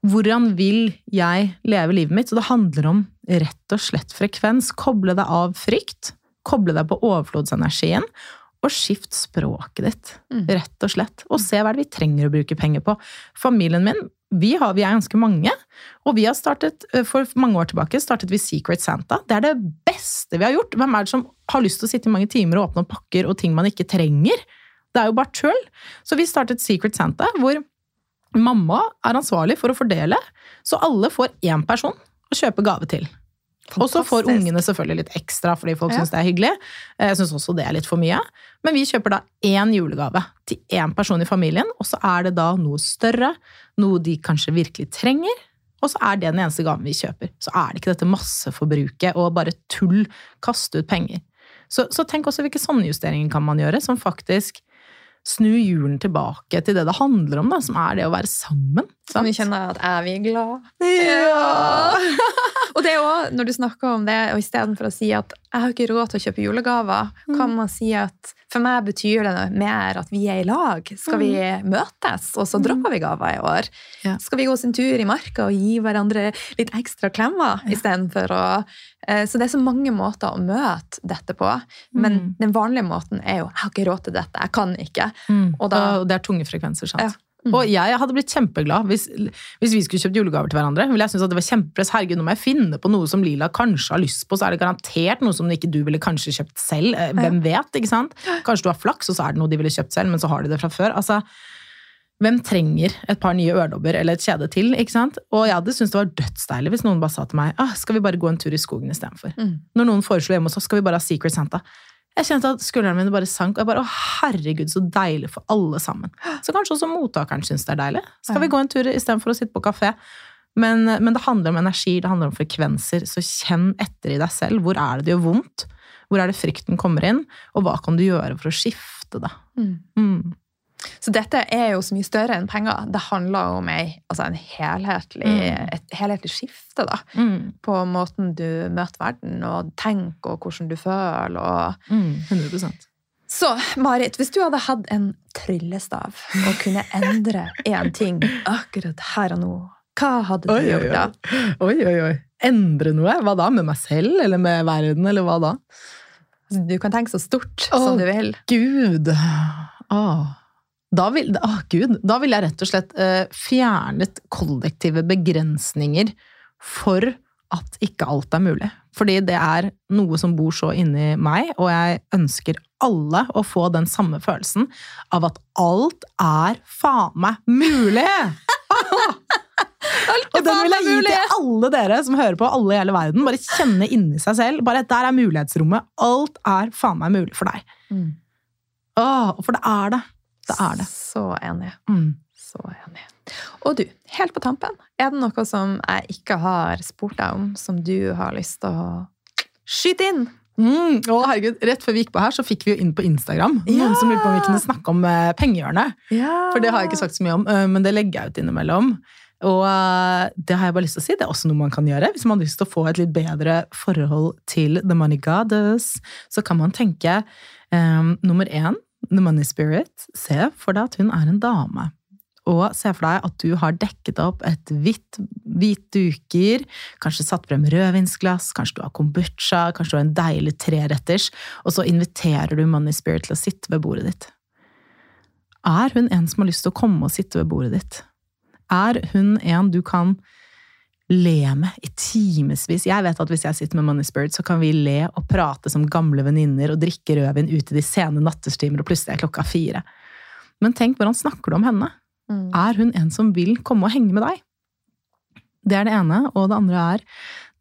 Hvordan vil jeg leve livet mitt? Så det handler om rett og slett frekvens. Koble deg av frykt. Koble deg på overflodsenergien. Og skift språket ditt, Mm. rett og slett. Og se hva det vi trenger å bruke penger på. Familien min, vi, har, vi er ganske mange. Og vi har startet, eh, for mange år tilbake startet vi Secret Santa. Det er det beste vi har gjort. Hvem er det som har lyst til å sitte i mange timer og åpne opp pakker og ting man ikke trenger? Det er jo bare tull. Så vi startet Secret Santa, hvor mamma er ansvarlig for å fordele, så alle får én person å kjøpe gave til. Og så får ungene selvfølgelig litt ekstra fordi folk Ja. syns det er hyggelig. Jeg syns også det er litt for mye. Men vi kjøper da én julegave til én person i familien, og så er det da noe større, noe de kanskje virkelig trenger. Og så er det den eneste gaven vi kjøper. Så er det ikke dette masseforbruket og bare tull, kaste ut penger. Så, så tenk også hvilke sånne justeringer kan man gjøre, som faktisk snur julen tilbake til det det handler om, da, som er det å være sammen. Som vi kjenner at er vi glad? Ja! Og det er også, når du snakker om det, og istedenfor å si at jeg har ikke råd til å kjøpe julegaver, kan man si at for meg betyr det mer at vi er i lag. Skal vi møtes, og så dropper vi gaver i år? Ja. Skal vi gå en tur i marka og gi hverandre litt ekstra klemmer istedenfor å eh, Så det er så mange måter å møte dette på. Men Mm. den vanlige måten er jo 'jeg har ikke råd til dette, jeg kan ikke'. Mm. Og da- og det er tunge frekvenser, sant. Ja. Mm. Og jeg hadde blitt kjempeglad hvis, hvis vi skulle kjøpt julegaver til hverandre. Ville jeg synes at det var kjempepress. Herregud, nå må jeg finne på noe som Lila kanskje har lyst på, så er det garantert noe som ikke du ville kanskje kjøpt selv. Eh, Hvem vet, ikke sant? Kanskje du har flaks, og så er det noe de ville kjøpt selv, men så har de det fra før. Altså, hvem trenger et par nye øredobber eller et kjede til, ikke sant? Og jeg hadde syntes det var dødsdeilig hvis noen bare sa til meg, ah, skal vi bare gå en tur i skogen istedenfor? Mm. Når noen foreslo hjemme hos oss, skal vi bare ha Secret Santa? Jeg kjente at skuldrene mine bare sank, og jeg bare, å herregud, så deilig for alle sammen. Så kanskje også mottakeren syns det er deilig. Skal vi gå en tur istedenfor å sitte på kafé? Men, men det handler om energi, det handler om frekvenser, så kjenn etter i deg selv. Hvor er det det gjør vondt? Hvor er det frykten kommer inn, og hva kan du gjøre for å skifte det? Mm. Så dette er jo så mye større enn penger. Det handler om ei, altså en helhetlig, Mm. et helhetlig skifte da, Mm. på måten du møter verden og tenker, og hvordan du føler. Og... Mm. 100% Så Marit, hvis du hadde hatt en tryllestav og kunne endre én ting akkurat her og nå, hva hadde du Oi, gjort da? oi. oi, oi. Endre noe? Hva da? Med meg selv, eller med verden, eller hva da? Altså, Du kan tenke så stort oh, som du vil. Gud. Åh. Da vil, åh, Gud. Da vil jeg rett og slett eh, fjernet kollektive begrensninger for at ikke alt er mulig. Fordi det er noe som bor så inni meg, og jeg ønsker alle å få den samme følelsen av at alt er faen meg mulig! Og den vil jeg gi til alle dere som hører på, alle i hele verden. Bare kjenne inni seg selv. Bare Der er mulighetsrommet. Alt er faen meg mulig for deg. Mm. Åh, for det er det. Det er det. Så enig. Mm. Så enig. Og du, helt på tampen, er det noe som jeg ikke har spurt deg om, som du har lyst til å skyte inn? Mm. Å, herregud, Rett før vi gikk på her, så fikk vi jo inn på Instagram Ja! noen som lurte på om vi kunne snakke om eh, pengehjørnet. For det har jeg ikke sagt så mye om, eh, men det legger jeg ut innimellom. Og eh, det har jeg bare lyst til å si, det er også noe man kan gjøre. Hvis man har lyst til å få et litt bedre forhold til The Money Goddess, så kan man tenke um, nummer én, The Money Spirit. Se for deg at hun er en dame. Og se for deg at du har dekket opp et hvitt, hvit duker, kanskje satt frem rødvinsglass, kanskje du har kombucha, kanskje du har en deilig treretters, og så inviterer du Money Spirit til å sitte ved bordet ditt. Er hun en som har lyst til å komme og sitte ved bordet ditt? Er hun en du kan le med i timevis? Jeg vet at hvis jeg sitter med Money Spirit, så kan vi le og prate som gamle venninner og drikke rødvin ute i de sene nattestimer, og plutselig er klokka fire. Men tenk, hvordan snakker du om henne? Mm. Er hun en som vil komme og henge med deg? Det er det ene. Og det andre er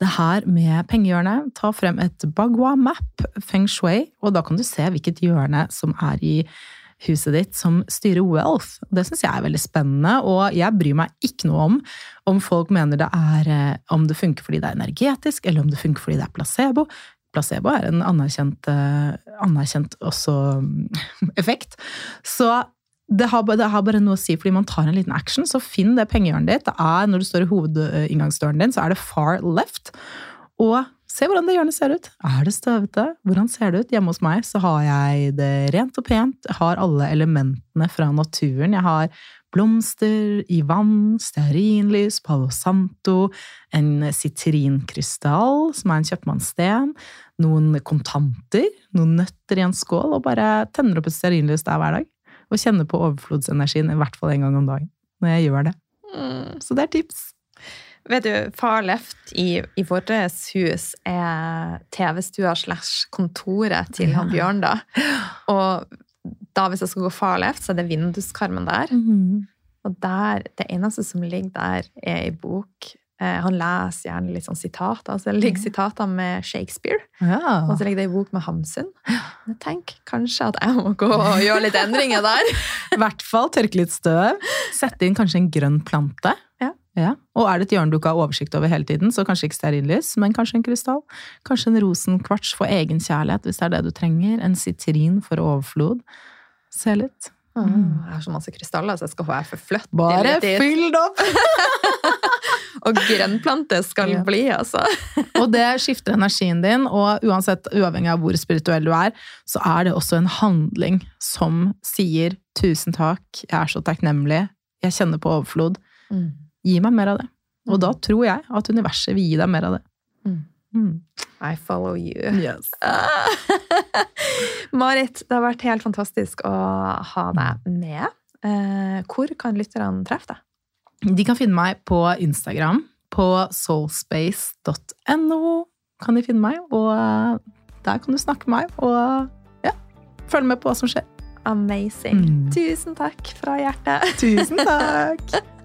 det her med pengehjørnet. Ta frem et Bagua Map, Feng Shui, og da kan du se hvilket hjørne som er i huset ditt som styrer wealth. Det syns jeg er veldig spennende, og jeg bryr meg ikke noe om om folk mener det er eh, om det funker fordi det er energetisk, eller om det funker fordi det er placebo. Placebo er en anerkjent, eh, anerkjent også mm, effekt. Så det har, det har bare noe å si, fordi man tar en liten action, så finn det pengehjørnet ditt. Det er, når du står i hovedinngangsdøren din, så er det far left. Og se hvordan det hjørnet ser ut. Er det støvete? Hvordan ser det ut? Hjemme hos meg så har jeg det rent og pent. Jeg har alle elementene fra naturen. Jeg har blomster i vann, stearinlys, palo santo, en sitrinkrystall, som er en kjøpmannssten, noen kontanter, noen nøtter i en skål, og bare tenner opp et stearinlys der hver dag og kjenner på overflodsenergien i hvert fall en gang om dagen når jeg gjør det. Mm. Så det er tips. Vet du, Far Left i, i vårt hus er TV-stua slash kontoret til han Bjørn, da. Og da hvis jeg skal gå far left, så er det vinduskarmen der. Og der, det eneste som ligger der, er ei bok. Eh, han leser gjerne litt sånn sitater. Altså det ligger sitater med Shakespeare, Ja. og så ligger det ei bok med Hamsun. Jeg tenker kanskje at jeg må gå og gjøre litt endringer der. I hvert fall tørke litt støv. Sette inn kanskje en grønn plante. Ja. Og er det et hjørne du ikke har oversikt over hele tiden, så kanskje ikke stearinlys, men kanskje en krystall. Kanskje en rosenkvarts for egenkjærlighet, hvis det er det du trenger. En sitrin for overflod. Se litt. Jeg har så masse krystaller, så jeg skal få forfløtt. Bare fyll det opp! Og grønnplante skal Ja. bli, altså. Og det skifter energien din, og uansett, uavhengig av hvor spirituell du er, så er det også en handling som sier 'tusen takk, jeg er så takknemlig, jeg kjenner på overflod'. Gi meg mer av det. Og da tror jeg at universet vil gi deg mer av det. Mm. Mm. I follow you. Yes. Marit, det har vært helt fantastisk å ha deg med. Eh, hvor kan lytterne treffe deg? De kan finne meg på Instagram, på soulspace.no. Kan de finne meg, og eh, der kan du snakke med meg, og ja, følge med på hva som skjer. Amazing. Mm. Tusen takk fra hjertet. Tusen takk!